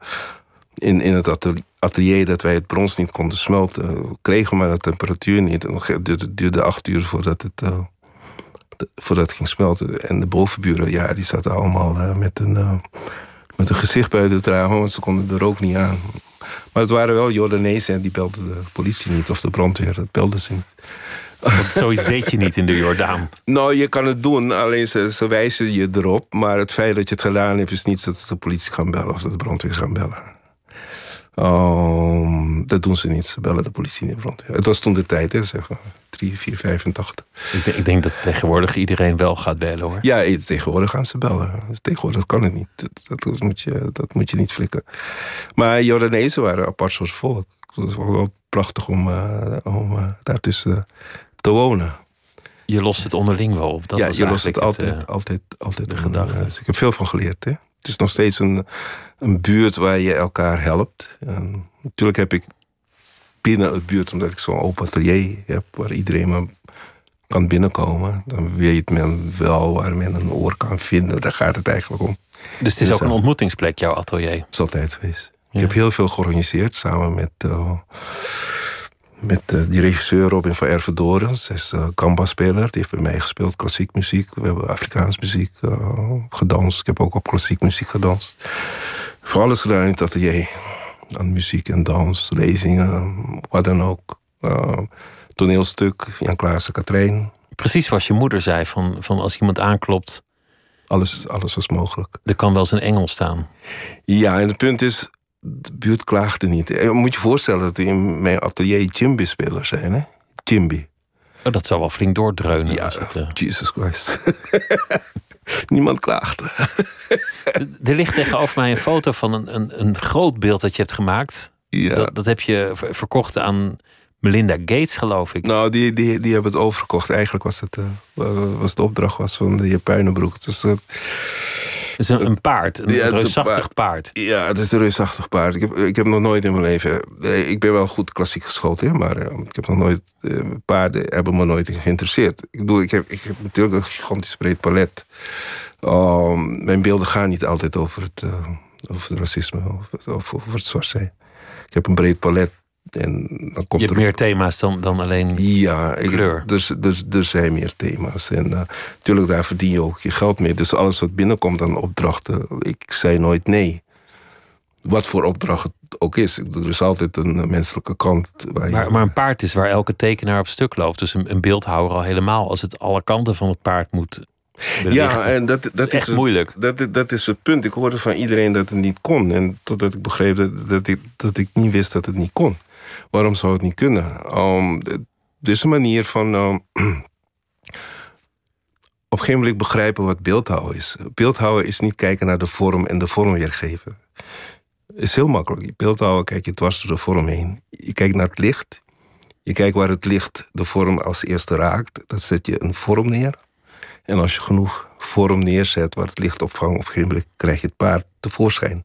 in, in het atelier, dat wij het brons niet konden smelten. We kregen maar de temperatuur niet. En het duurde, acht uur voordat het, eh, voordat het ging smelten. En de bovenburen, ja, die zaten allemaal eh, met, een, eh, met een gezicht buiten het raam. Want ze konden de rook niet aan. Maar het waren wel Jordanezen en die belden de politie niet of de brandweer. Dat belden ze niet. Want zoiets deed je niet in de Jordaan. Nou, je kan het doen, alleen ze, ze wijzen je erop. Maar het feit dat je het gedaan hebt, is niet dat ze de politie gaan bellen of dat de brandweer gaan bellen. Um, dat doen ze niet. Ze bellen de politie niet. Brandweer. Het was toen de tijd, hè, zeg maar. 3, 4, 85. Ik, denk- ik denk dat tegenwoordig iedereen wel gaat bellen hoor. Ja, eh, tegenwoordig gaan ze bellen. Tegenwoordig kan het niet. Dat, dat, moet, je, dat moet je niet flikken. Maar Jordanezen waren een apart soort volk. Het was wel prachtig om, eh, om eh, daartussen te wonen. Je lost het onderling wel op. Dat ja, was je lost het altijd, altijd, altijd de gedachte. dus ik heb veel van geleerd. Hè? Het is nog steeds een, een buurt waar je elkaar helpt. En natuurlijk heb ik binnen het buurt, omdat ik zo'n open atelier heb, waar iedereen maar kan binnenkomen, dan weet men wel waar men een oor kan vinden. Daar gaat het eigenlijk om. dus het is Ja, ook een ontmoetingsplek, jouw atelier. Dat is altijd geweest. Ja. Ik heb heel veel georganiseerd samen met, eh, met eh, die regisseur Robin van Ervedorens. Hij is uh, gamba-speler. Die heeft bij mij gespeeld, klassiek muziek. We hebben Afrikaans muziek eh, gedanst. Ik heb ook op klassiek muziek gedanst. Voor alles gedaan in het atelier. Aan muziek en dans, lezingen, wat dan ook. Eh, toneelstuk, Jan Klaassen, Katrijn. Precies zoals je moeder zei: van, van als iemand aanklopt, Alles, alles was mogelijk. er kan wel eens een engel staan. Ja, en het punt is, de buurt klaagde niet. Je moet je voorstellen dat in mijn atelier Jimby-spelers zijn, hè? Jimby. Oh, dat zou wel flink doordreunen. Ja, als het, eh, Jesus Christ. Niemand klaagde. Er ligt tegenover mij een foto van een, een, een groot beeld dat je hebt gemaakt. Ja. Dat, dat heb je ver- verkocht aan Melinda Gates, geloof ik. Nou, die, die, die hebben het overgekocht. Eigenlijk was het, eh, was de opdracht was van de Puinenbroek. Dus, eh, Het is een, een paard, een Ja, reusachtig paard. ja, het is een reusachtig paard. Ik heb, ik heb nog nooit in mijn leven... eh, Ik ben wel goed klassiek geschoold, hè, maar eh, ik heb nog nooit... eh, Paarden hebben me nooit geïnteresseerd. Ik bedoel, ik heb, ik heb natuurlijk een gigantisch breed palet. Um, mijn beelden gaan niet altijd over het, over het racisme of, of over het zwart zijn. Ik heb een breed palet. En dan komt Je hebt er meer thema's dan, dan alleen. Ja, ik, kleur. Dus, dus er zijn meer thema's. En eh, natuurlijk, daar verdien je ook je geld mee. Dus alles wat binnenkomt aan opdrachten, ik zei nooit nee. Wat voor opdracht het ook is. Er is altijd een eh, menselijke kant. Waar je, Maar, maar een paard is waar elke tekenaar op stuk loopt. Dus een, een beeldhouwer al helemaal. Als het alle kanten van het paard moet belichten. ja, en dat, dat, is echt het- moeilijk. Dat, dat is het punt. Ik hoorde van iedereen dat het niet kon. En totdat ik begreep dat, dat, ik, dat ik niet wist dat het niet kon. Waarom zou het niet kunnen? Um, er is een manier van... um, op een gegeven moment begrijpen wat beeldhouden is. Beeldhouden is niet kijken naar de vorm en de vorm weergeven. Het is heel makkelijk. Beeldhouden kijk je dwars door de vorm heen. Je kijkt naar het licht. Je kijkt waar het licht de vorm als eerste raakt. Dan zet je een vorm neer. En als je genoeg vorm neerzet waar het licht opvangt... op een gegeven moment krijg je het paard tevoorschijn.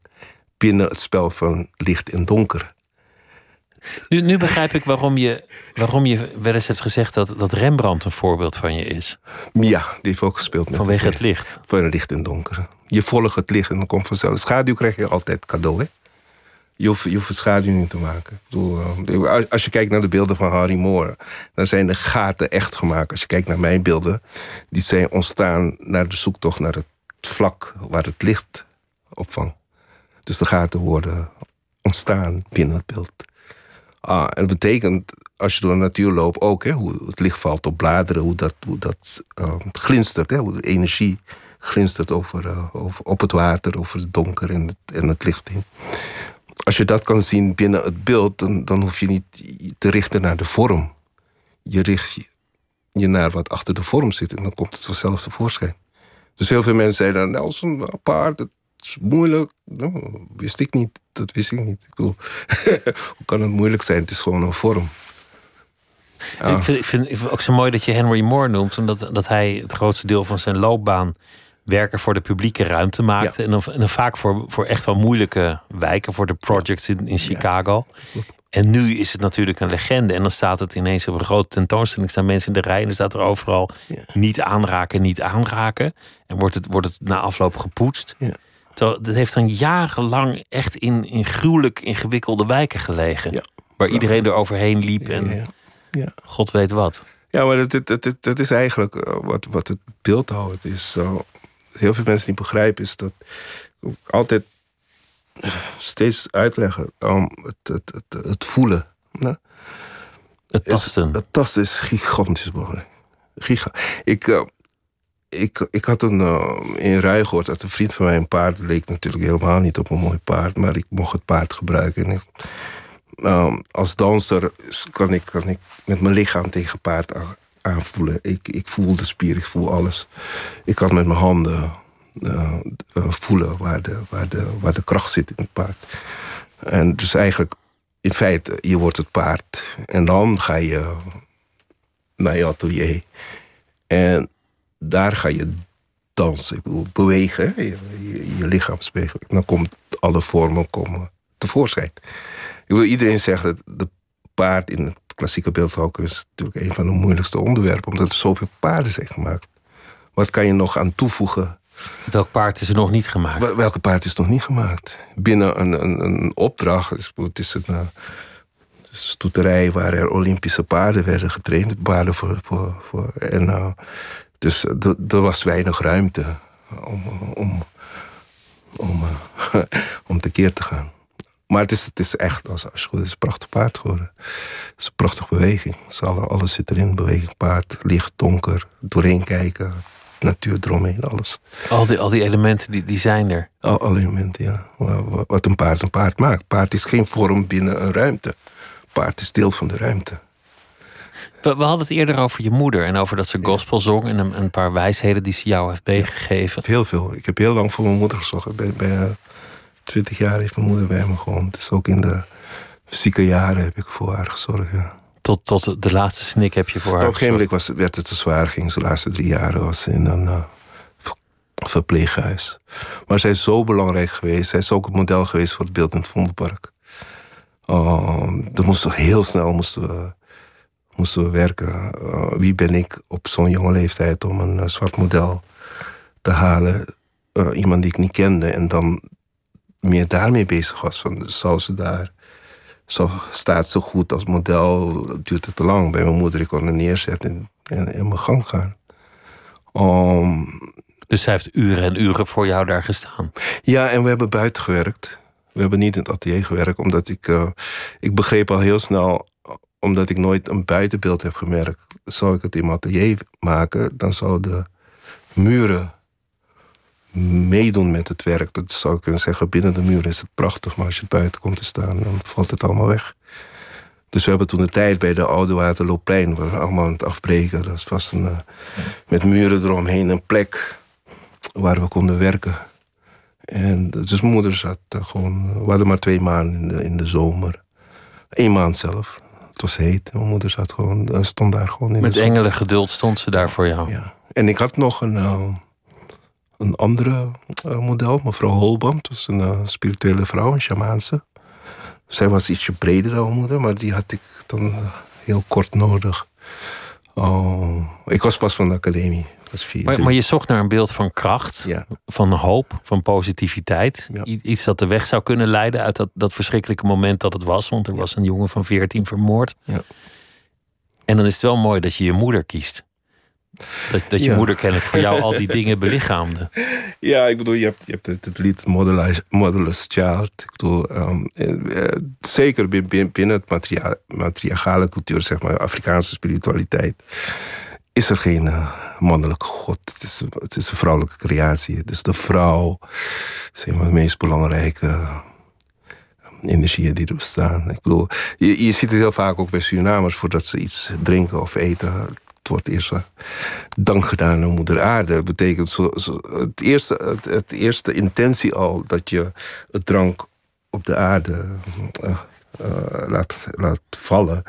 Binnen het spel van licht en donker. Nu, nu begrijp ik waarom je, waarom je wel eens hebt gezegd dat, dat Rembrandt een voorbeeld van je is. Ja, die heeft ook gespeeld met Vanwege het licht. Van het licht en donker. Je volgt het licht en dan komt vanzelf. Schaduw krijg je altijd cadeau, hè? Je hoeft, je hoeft het schaduw niet te maken. Ik bedoel, eh, als- als je kijkt naar de beelden van Harry Moore... dan zijn de gaten echt gemaakt. Als je kijkt naar mijn beelden... die zijn ontstaan naar de zoektocht naar het vlak... waar het licht opvangt. Dus de gaten worden ontstaan binnen het beeld. Ah, en dat betekent, als je door de natuur loopt ook... Hè, hoe het licht valt op bladeren, hoe dat, dat eh, glinstert. Hè, hoe de energie glinstert over, eh, over, op het water, over het donker en het, het licht heen. Als je dat kan zien binnen het beeld, dan, hoef je niet te richten naar de vorm. Je richt je, naar wat achter de vorm zit en dan komt het vanzelf tevoorschijn. Dus heel veel mensen zeiden dan, Nelson, apart, het is moeilijk. Nou, wist ik niet, dat wist ik niet. Ik bedoel, hoe kan het moeilijk zijn? Het is gewoon een vorm. Ik, vind, ik, vind, ik vind het ook zo mooi dat je Henry Moore noemt, omdat dat hij het grootste deel van zijn loopbaan werken voor de publieke ruimte maakte. Ja. En, dan, en dan vaak voor, voor echt wel moeilijke wijken, voor de projects in, in Chicago. En nu is het natuurlijk een legende. En dan staat het ineens op een grote tentoonstelling. staan mensen in de rij en dan staat er overal niet aanraken, niet aanraken. En wordt het, wordt het na afloop gepoetst. Dat heeft dan jarenlang echt in, in gruwelijk ingewikkelde wijken gelegen. Ja. Waar iedereen er overheen liep en god weet wat. Ja, maar dat, dat, dat, dat is eigenlijk eh, wat, wat het beeldhouden is. Zo, heel veel mensen niet begrijpen is dat ik altijd steeds uitleggen om het, het, het, het voelen. Het tasten. Het tasten is gigantisch belangrijk. Giga ik, uh, ik, ik had een, in Rui gehoord dat een vriend van mij een paard leek natuurlijk helemaal niet op een mooi paard, maar ik mocht het paard gebruiken. En uh, als danser kan ik, kan ik met mijn lichaam tegen paard aanvoelen. Ik, ik voel de spier, ik voel alles. Ik kan met mijn handen voelen waar de, waar, de, waar de kracht zit in het paard. En dus eigenlijk, in feite, je wordt het paard. En dan ga je naar je atelier. En daar ga je dansen. Ik bedoel, bewegen, je, je, je lichaamsbeweging. Dan komt alle vormen komen tevoorschijn. Ik wil iedereen zeggen dat de paard in het klassieke beeldhouw is natuurlijk een van de moeilijkste onderwerpen, omdat er zoveel paarden zijn gemaakt. Wat kan je nog aan toevoegen? Welk paard is er nog niet gemaakt? Welke paard is nog niet gemaakt? Binnen een, een, een opdracht, het is een, eh, het is een stoeterij waar er Olympische paarden werden getraind, paarden voor, voor, voor en uh, dus er was weinig ruimte om, om, om, uh, om tekeer te gaan. Maar het is, het is echt, als, als het is een prachtig paard geworden. Het is een prachtige beweging. Alles, alles zit erin. Beweging, paard, licht, donker, doorheen kijken, natuur eromheen, alles. Al die, al die elementen die, die zijn er. Al, alle elementen, ja. Wat een paard een paard maakt. Paard is geen vorm binnen een ruimte. Paard is deel van de ruimte. We, we, hadden het eerder over je moeder en over dat ze gospel zong en een, een paar wijsheden die ze jou heeft meegegeven. Heel veel. Ik heb heel lang voor mijn moeder gezorgd. Bij, bij, twintig jaar heeft mijn moeder bij me gewoond. Dus ook in de zieke jaren heb ik voor haar gezorgd. Ja. Tot, tot de laatste snik heb je voor haar Op een gegeven moment werd het te zwaar. Ging ze de laatste drie jaren was in een uh, verpleeghuis. Maar zij is zo belangrijk geweest. Zij is ook het model geweest voor het beeld in het Vondelpark. Uh, er moesten heel snel moesten we, moesten we werken. Uh, wie ben ik op zo'n jonge leeftijd om een zwart model te halen? iemand die ik niet kende. En dan meer daarmee bezig was. Van, zou ze daar... Zo staat ze goed als model, duurt het te lang. Bij mijn moeder, ik kon er neerzetten en in mijn gang gaan. Um, dus zij heeft uren en uren voor jou daar gestaan? Ja, en we hebben buiten gewerkt. We hebben niet in het atelier gewerkt, omdat ik... Ik begreep al heel snel, omdat ik nooit een buitenbeeld heb gemerkt... zou ik het in atelier maken, dan zouden muren meedoen met het werk. Dat zou ik kunnen zeggen, binnen de muur is het prachtig, maar als je buiten komt te staan, dan valt het allemaal weg. Dus we hebben toen de tijd bij de Oude Waterloopplein, we allemaal aan het afbreken. Dat was een, uh, met muren eromheen een plek waar we konden werken. En dus moeder zat gewoon, we hadden maar twee maanden in de, in de zomer. Eén maand zelf. Het was heet. Mijn moeder zat gewoon, stond daar gewoon in Met engelen geduld stond ze daar voor jou. Ja. En ik had nog een, uh, een andere uh, model, mevrouw Holbam. Dat was een uh, spirituele vrouw, een shamaanse. Zij was ietsje breder dan mijn moeder, maar die had ik dan heel kort nodig. Oh, ik was pas van de academie. Vier, maar, maar, je zocht naar een beeld van kracht, ja. van hoop, van positiviteit. Ja. Iets dat de weg zou kunnen leiden uit dat, dat verschrikkelijke moment dat het was. Want er ja. was een jongen van 14 vermoord. En dan is het wel mooi dat je je moeder kiest. Dat, dat je moeder kennelijk voor jou al die dingen belichaamde. Ja, ik bedoel, je hebt, je hebt het, het lied Modeless Child. Ik bedoel, ehm, eh, eh, zeker bin- bin- binnen het matriarchale cultuur, zeg maar, Afrikaanse spiritualiteit, is er geen eh, mannelijke god. Het is, het is een vrouwelijke creatie. Dus de vrouw is een van de meest belangrijke energieën die er bestaan. Ik bedoel, je, ziet het heel vaak ook bij Surinamers voordat ze iets drinken of eten. Het wordt eerst eh, dank gedaan aan moeder aarde. Dat betekent zo, het, eerste, het, eerste intentie al dat je het drank op de aarde eh, eh, laat, vallen.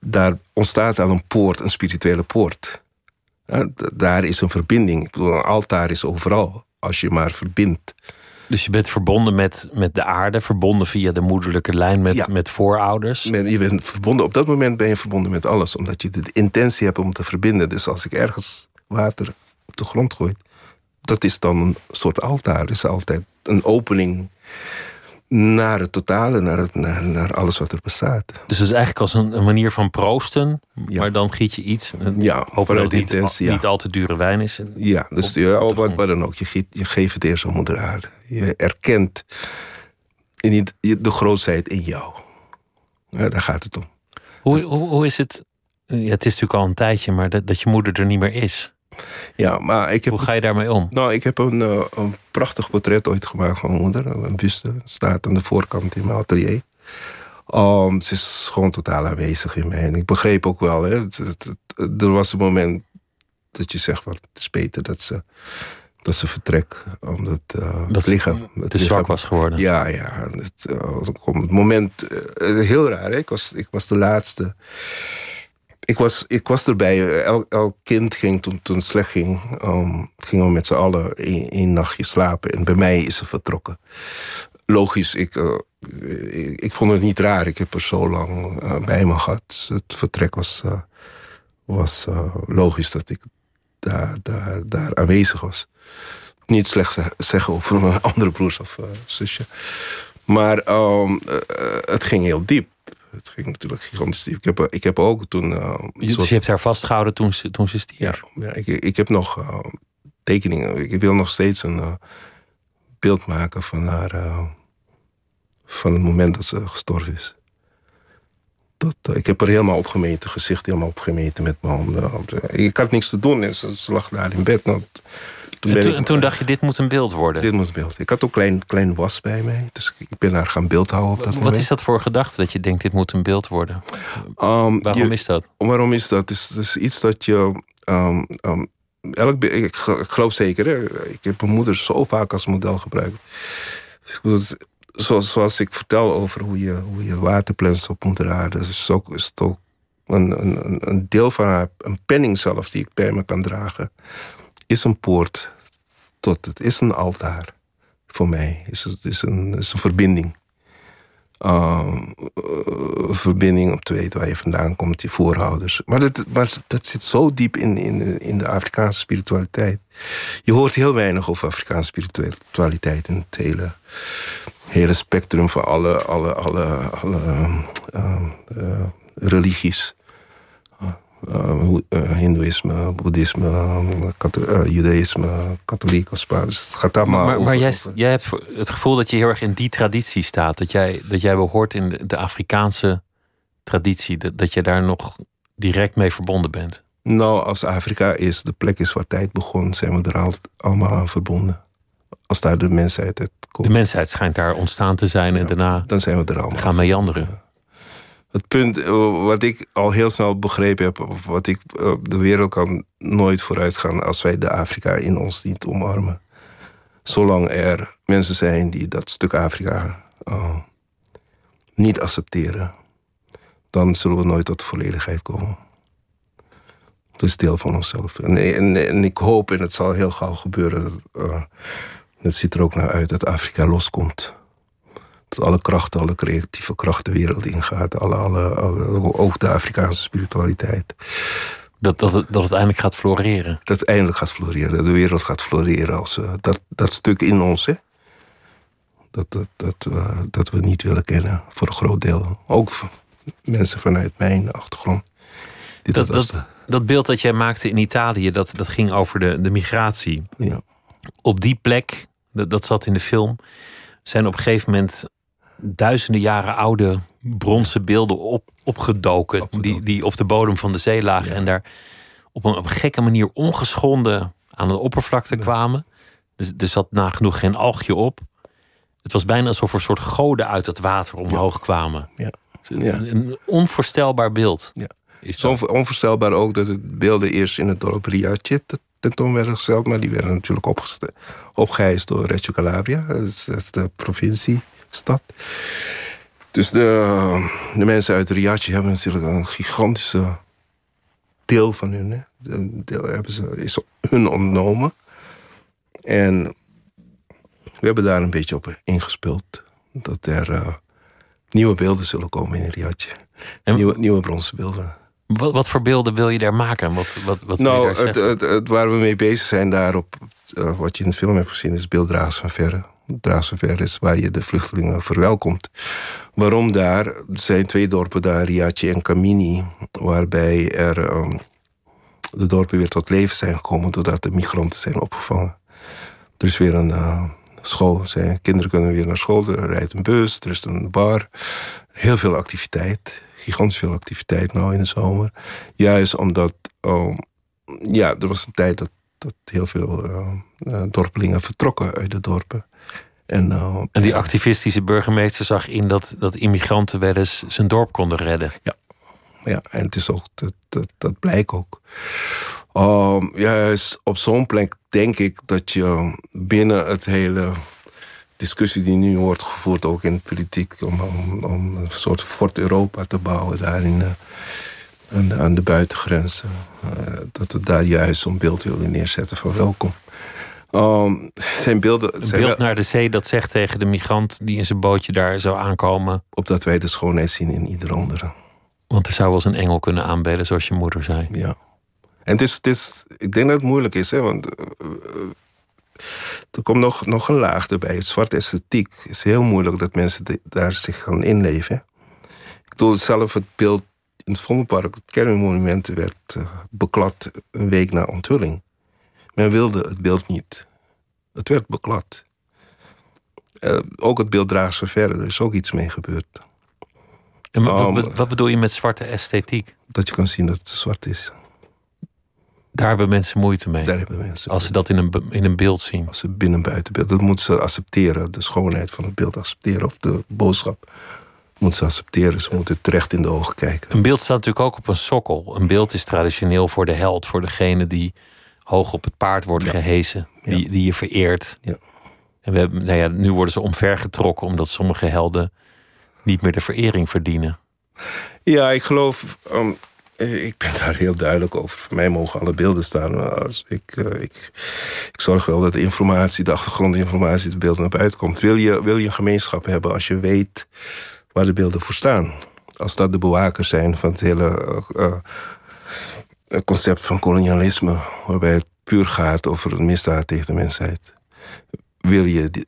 Daar ontstaat al een poort, een spirituele poort. Ja, d- daar is een verbinding. Ik bedoel, een altaar is overal. Als je maar verbindt. Dus je bent verbonden met, met de aarde, verbonden via de moederlijke lijn met, Ja. met voorouders. Je bent verbonden, op dat moment ben je verbonden met alles, omdat je de intentie hebt om te verbinden. Dus als ik ergens water op de grond gooi, dat is dan een soort altaar. Het is altijd een opening naar het totale, naar, het, naar, naar alles wat er bestaat. Dus het is eigenlijk als een, een manier van proosten, Ja. maar dan giet je iets. Ja, hopen dat vanuit het niet, ja. niet al te dure wijn is. Ja, dus Op- ja, op wat, dan ook. Je, geeft, je geeft het eerst aan moeder aarde. Je erkent in die- de grootheid in jou. Ja, daar gaat het om. Hoe, hoe, hoe is het? Ja, het is natuurlijk al een tijdje, maar dat, dat je moeder er niet meer is. Ja, maar ik heb... Hoe ga je daarmee om? Nou, ik heb een, uh, een prachtig portret ooit gemaakt van mijn moeder. Een buste staat aan de voorkant in mijn atelier. Um, ze is gewoon totaal aanwezig in mij. En ik begreep ook wel, hè, het, het, het, er was een moment dat je zegt van het is beter dat ze, dat ze vertrekt. Omdat uh, dat het lichaam. Het te zwak was geworden. Ja, ja. Het, uh, het moment, heel raar, hè? Ik, was, ik was de laatste ik was, ik was erbij. Elk, elk kind ging toen, toen het slecht ging. Um, gingen we met z'n allen één nachtje slapen. En bij mij is ze vertrokken. Logisch, ik, uh, ik, vond het niet raar. Ik heb er zo lang uh, bij me gehad. Het vertrek was, uh, was logisch dat ik daar, daar, daar aanwezig was. Niet slecht zeggen over mijn andere broers of zusje. Maar um, het ging heel diep het ging natuurlijk gigantisch. Ik heb, ik heb ook toen. Uh, je, soort... je hebt haar vastgehouden toen ze, toen ze stierf? Ja, ja ik, ik heb nog uh, tekeningen. Ik wil nog steeds een uh, beeld maken van haar. van het moment dat ze gestorven is. Dat, ik heb er helemaal opgemeten, gezicht helemaal opgemeten met mijn handen. Ik had niks te doen en ze, ze lag daar in bed. Nou, toen en, toen, en toen dacht je, dit moet een beeld worden? Dit moet een beeld. Ik had ook klein, klein was bij mij. Dus ik ben daar gaan beeld houden op dat Wat moment. is dat voor gedachte dat je denkt, dit moet een beeld worden? Um, waarom je, is dat? Waarom is dat? Het is, het is iets dat je... Um, um, elk, ik, ik, geloof zeker, hè? ik heb mijn moeder zo vaak als model gebruikt. Zoals, zoals ik vertel over hoe je, hoe je water plenst op moeder aarde... is, ook, is het ook een, een, een deel van haar, een penning zelf... die ik bij me kan dragen is een poort tot het, is een altaar voor mij. Is, is, een, is een verbinding. Uh, verbinding om te weten waar je vandaan komt, je voorouders. Maar dat, dat zit zo diep in, in, in de Afrikaanse spiritualiteit. Je hoort heel weinig over Afrikaanse spiritualiteit in het hele, hele spectrum van alle, alle, alle, alle uh, uh, religies. Uh, Hindoeïsme, Boeddhisme, uh, Judaïsme, katholiek als Dus het gaat allemaal. Maar, maar jij, jij hebt het gevoel dat je heel erg in die traditie staat. Dat jij, dat jij behoort in de, Afrikaanse traditie. Dat, dat je daar nog direct mee verbonden bent. Nou, als Afrika is de plek is waar tijd begon, zijn we er al, allemaal aan verbonden. Als daar de mensheid uit komt. De mensheid schijnt daar ontstaan te zijn en daarna dan zijn we er allemaal. gaan meanderen het punt wat ik al heel snel begrepen heb, wat ik, de wereld kan nooit vooruit gaan als wij de Afrika in ons niet omarmen. Zolang er mensen zijn die dat stuk Afrika uh, niet accepteren, dan zullen we nooit tot volledigheid komen. Dat is deel van onszelf. En, en, ik hoop, en het zal heel gauw gebeuren, dat, het ziet er ook naar uit dat Afrika loskomt dat alle krachten, alle creatieve krachten de wereld ingaat. Alle, alle, alle, ook de Afrikaanse spiritualiteit. Dat, dat, het, dat het eindelijk gaat floreren. Dat het eindelijk gaat floreren. Dat de wereld gaat floreren. Als, uh, dat, dat stuk in ons, hè. Dat, dat, dat, uh, dat we niet willen kennen, voor een groot deel. Ook mensen vanuit mijn achtergrond. Dat, dat, dat, dat, beeld dat jij maakte in Italië, dat, dat ging over de, de migratie. Ja. Op die plek, dat, dat zat in de film, zijn op een gegeven moment duizenden jaren oude bronzen beelden op, opgedoken. Die, die op de bodem van de zee lagen. En daar op een, op een gekke manier ongeschonden aan de oppervlakte kwamen. Dus er zat nagenoeg geen algje op. Het was bijna alsof er een soort goden uit het water omhoog kwamen. Ja. Een, een onvoorstelbaar beeld. Ja. Is Zo onvoorstelbaar ook dat het beelden eerst in het dorp Riace tentoon werden gesteld. Maar die werden natuurlijk opgeheist door Reggio Calabria. Dat is, dat is de provincie stad. Dus de, de mensen uit Riace hebben natuurlijk een gigantische deel van hun. Hè. deel hebben ze, is hun ontnomen. En we hebben daar een beetje op ingespeeld. Dat er uh, nieuwe beelden zullen komen in Riace. Nieuwe, nieuwe bronzen beelden. Wat, wat, voor beelden wil je daar maken? Wat, wat, wat nou, wil je daar het, het, het, waar we mee bezig zijn daarop, uh, wat je in de film hebt gezien, is beelddragers van verre. Drazenver is, waar je de vluchtelingen verwelkomt. Waarom daar? Er zijn twee dorpen daar, Riace en Camini, waarbij er um, de dorpen weer tot leven zijn gekomen doordat de migranten zijn opgevangen. Er is weer een uh, school, zijn, kinderen kunnen weer naar school, er rijdt een bus, er is een bar, heel veel activiteit, gigantisch veel activiteit nou in de zomer. Juist omdat, ehm, ja, er was een tijd dat, dat heel veel uh, dorpelingen vertrokken uit de dorpen. En, uh, en die activistische burgemeester zag in dat, dat immigranten wel eens zijn dorp konden redden. Ja, ja en het is ook, dat, dat, dat blijkt ook. Um, juist op zo'n plek denk ik dat je binnen het hele discussie die nu wordt gevoerd, ook in de politiek, om, om, om een soort Fort Europa te bouwen daar in, aan, de, aan de buitengrenzen. Uh, dat we daar juist zo'n beeld willen neerzetten van welkom. Um, zijn beelden. Een beeld naar de zee dat zegt tegen de migrant die in zijn bootje daar zou aankomen. Opdat wij de schoonheid zien in ieder andere. Want er zou wel eens een engel kunnen aanbellen, zoals je moeder zei. Ja. En het is, het is, ik denk dat het moeilijk is, hè, want uh, er komt nog, nog een laag erbij. Het zwarte esthetiek is heel moeilijk dat mensen daar zich gaan inleven. Ik bedoel zelf het beeld in het Vondelpark, het kernmonument, werd uh, beklad een week na onthulling. Men wilde het beeld niet. Het werd beklad. Uh, ook het beeld draagt ze verder. Er is ook iets mee gebeurd. En wat, wat, bedoel je met zwarte esthetiek? Dat je kan zien dat het zwart is. Daar hebben mensen moeite mee. Daar hebben mensen Als ze dat in een, in een beeld zien. Als ze binnen buitenbeeld. Dat moeten ze accepteren. De schoonheid van het beeld accepteren. Of de boodschap moeten ze accepteren. Ze moeten terecht in de ogen kijken. Een beeld staat natuurlijk ook op een sokkel. Een beeld is traditioneel voor de held. Voor degene die hoog op het paard wordt ja. gehesen. Die, die je vereert. Ja. En we hebben, nou ja, nu worden ze omvergetrokken. Omdat sommige helden niet meer de verering verdienen. Ja, ik geloof... Um, ik ben daar heel duidelijk over. Voor mij mogen alle beelden staan. Als ik, uh, ik, ik zorg wel dat de informatie, de achtergrondinformatie, de beelden naar buiten komt. Wil je, wil je een gemeenschap hebben als je weet waar de beelden voor staan? Als dat de bewakers zijn van het hele uh, uh, concept van kolonialisme, waarbij het puur gaat over een misdaad tegen de mensheid. Wil je die,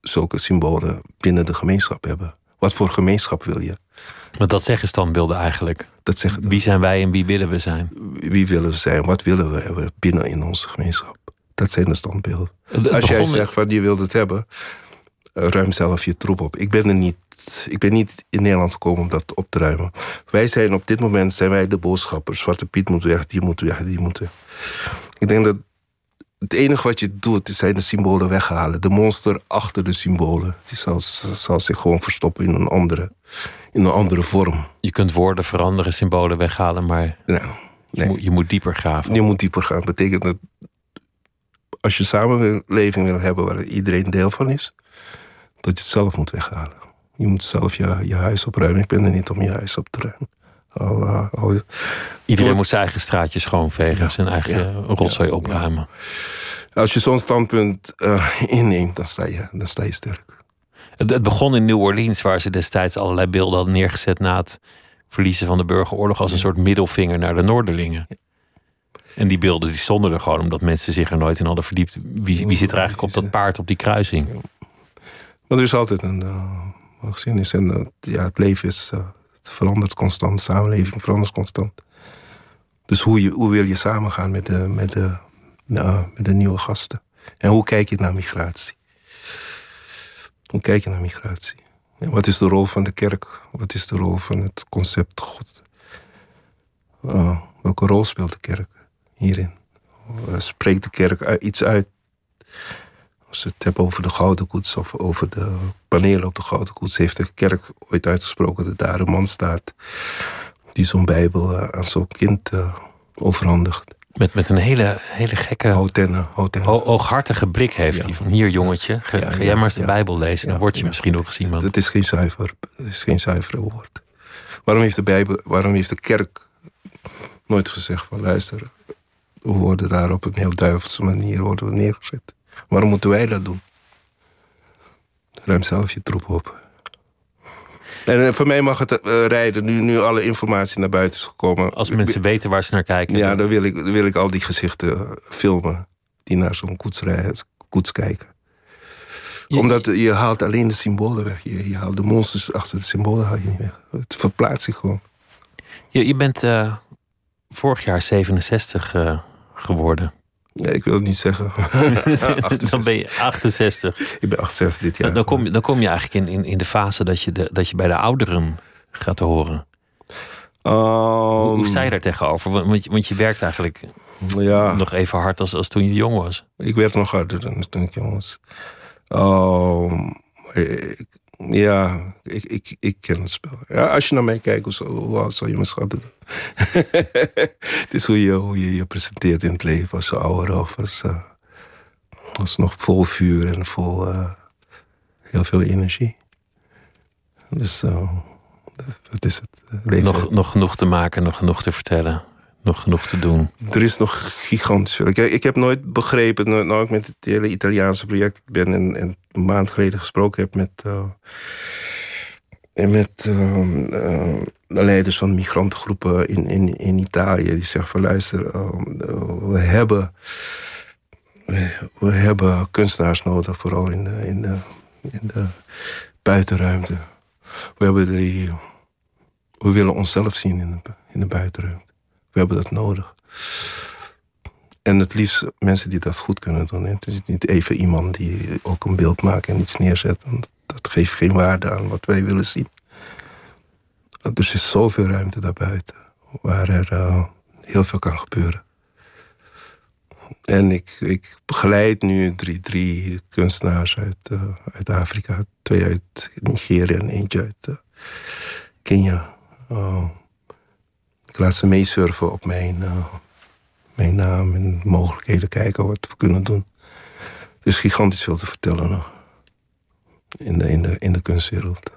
zulke symbolen binnen de gemeenschap hebben? Wat voor gemeenschap wil je? Maar dat zeggen standbeelden eigenlijk. Dat zeggen wie zijn wij en wie willen we zijn? Wie willen we zijn? Wat willen we hebben binnen in onze gemeenschap? Dat zijn de standbeelden. Als jij zegt van je wilt het hebben, ruim zelf je troep op. Ik ben er niet. Ik ben niet in Nederland gekomen om dat op te ruimen. Wij zijn op dit moment zijn wij de boodschappers. Zwarte Piet moet weg, die moet weg, die moet weg. Ik denk dat het enige wat je doet, zijn de symbolen weghalen. De monster achter de symbolen. Die zal, zal zich gewoon verstoppen in een, andere, in een andere vorm. Je kunt woorden veranderen, symbolen weghalen, maar nou, nee. je, moet, je, moet, dieper graven. Je moet dieper gaan. Dat betekent dat als je samenleving wil hebben waar iedereen deel van is, dat je het zelf moet weghalen. Je moet zelf je, je huis opruimen. Ik ben er niet om je huis op te ruimen. Uh, oh, Iedereen moet zijn eigen straatje schoonvegen, ja, zijn eigen ja, rotzooi opruimen. Als je zo'n standpunt uh, inneemt, dan sta, je, dan sta je sterk. Het, het, begon in New Orleans, waar ze destijds allerlei beelden hadden neergezet na het verliezen van de burgeroorlog als een soort middelvinger naar de Noorderlingen. En die beelden die stonden er gewoon omdat mensen zich er nooit in hadden verdiept. Wie, wie zit er eigenlijk op dat paard op die kruising? Maar er is altijd een uh, geschiedenis en uh, ja, het leven is het verandert constant, de samenleving verandert constant. Dus hoe, je, hoe wil je samengaan met de, met, de, nou, met de nieuwe gasten? En hoe kijk je naar migratie? Hoe kijk je naar migratie? En wat is de rol van de kerk? Wat is de rol van het concept God? Uh, welke rol speelt de kerk hierin? Spreekt de kerk iets uit? Als je het hebt over de Gouden Koets of over de panelen op de Gouden Koets, heeft de kerk ooit uitgesproken dat daar een man staat die zo'n Bijbel aan zo'n kind uh, overhandigt. Met, met een hele, hele gekke, Houtenne, houtenne. ooghartige blik heeft ja. hij. Van hier jongetje, ga, ja, jij maar eens de Bijbel lezen. Dan word je misschien ook gezien. Want... Het is geen zuiver, het is geen zuivere woord. Waarom heeft de Bijbel, waarom heeft de kerk nooit gezegd van luister, we worden daar op een heel duivelse manier worden we neergezet. Waarom moeten wij dat doen? Ruim zelf je troep op. En voor mij mag het uh, rijden, nu, nu alle informatie naar buiten is gekomen. Als mensen weten waar ze naar kijken. Ja, dan wil ik, dan wil ik al die gezichten filmen die naar zo'n koets, koets kijken. Je, Omdat je haalt alleen de symbolen weg. Je, je, haalt de monsters achter de symbolen haal je niet weg. Het verplaatst zich gewoon. Je, je bent uh, vorig jaar 67 uh, geworden. Nee, ik wil het niet zeggen. dan ben je 68. Ik ben 68 dit jaar. Dan kom, dan kom je eigenlijk in, in, in de fase dat je, de, dat je bij de ouderen gaat horen? Ehm, Hoe sta je daar tegenover? Want, want je- want je werkt eigenlijk ja, nog even hard als, als toen je jong was. ik werd nog harder dan toen ik jong was. Ehm, ik- ja, ik, ik, ik ken het spel. Ja, als je naar mij kijkt, hoe, zou- je me schatten? Het is hoe je, hoe je je presenteert in het leven als ouder of als, eh, als nog vol vuur en vol eh, heel veel energie. Dus eh, dat is het. Nog, nog genoeg te maken, nog genoeg te vertellen. Nog genoeg te doen. Er is nog gigantisch ik heb nooit begrepen, nou nou ik met het hele Italiaanse project ben en, en een maand geleden gesproken heb met, en met ehm, eh, de leiders van migrantengroepen in, in, in Italië. Die zeggen van luister, ehm, eh, we hebben, we, hebben kunstenaars nodig, vooral in de, in de, buitenruimte. We, hebben die, we willen onszelf zien in in de buitenruimte. We hebben dat nodig. En het liefst mensen die dat goed kunnen doen. hè. Het is niet even iemand die ook een beeld maakt en iets neerzet. Want dat geeft geen waarde aan wat wij willen zien. Er is zoveel ruimte daarbuiten waar er eh, heel veel kan gebeuren. En ik, ik begeleid nu drie, drie kunstenaars uit, eh, uit Afrika. Twee uit Nigeria en eentje uit eh, Kenia. Ik laat ze meesurfen op mijn, uh, mijn naam en mogelijkheden kijken wat we kunnen doen. Er is gigantisch veel te vertellen nog. In de, in de, in de kunstwereld.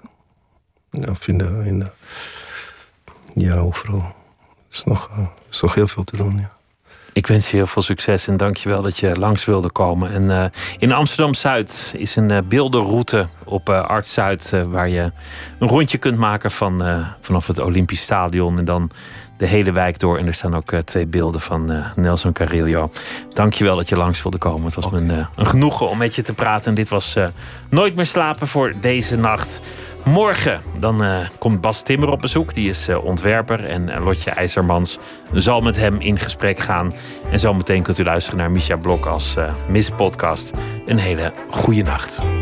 Of in de, in de, ja, overal. Er is nog, uh, is nog heel veel te doen, ja. Ik wens je heel veel succes en dank je wel dat je langs wilde komen. En uh, in Amsterdam-Zuid is een beeldenroute op uh, Arts Zuid... waar je een rondje kunt maken van, vanaf het Olympisch Stadion... en dan de hele wijk door. En er staan ook twee beelden van Nelson Carrillo. Dank je wel dat je langs wilde komen. Het was okay. me een, een, genoegen om met je te praten. En dit was Nooit meer slapen voor deze nacht. Morgen dan uh, komt Bas Timmer op bezoek. Die is uh, ontwerper. En uh, Lotje IJzermans zal met hem in gesprek gaan. En zometeen kunt u luisteren naar Misha Blok als Miss Podcast. Een hele goede nacht.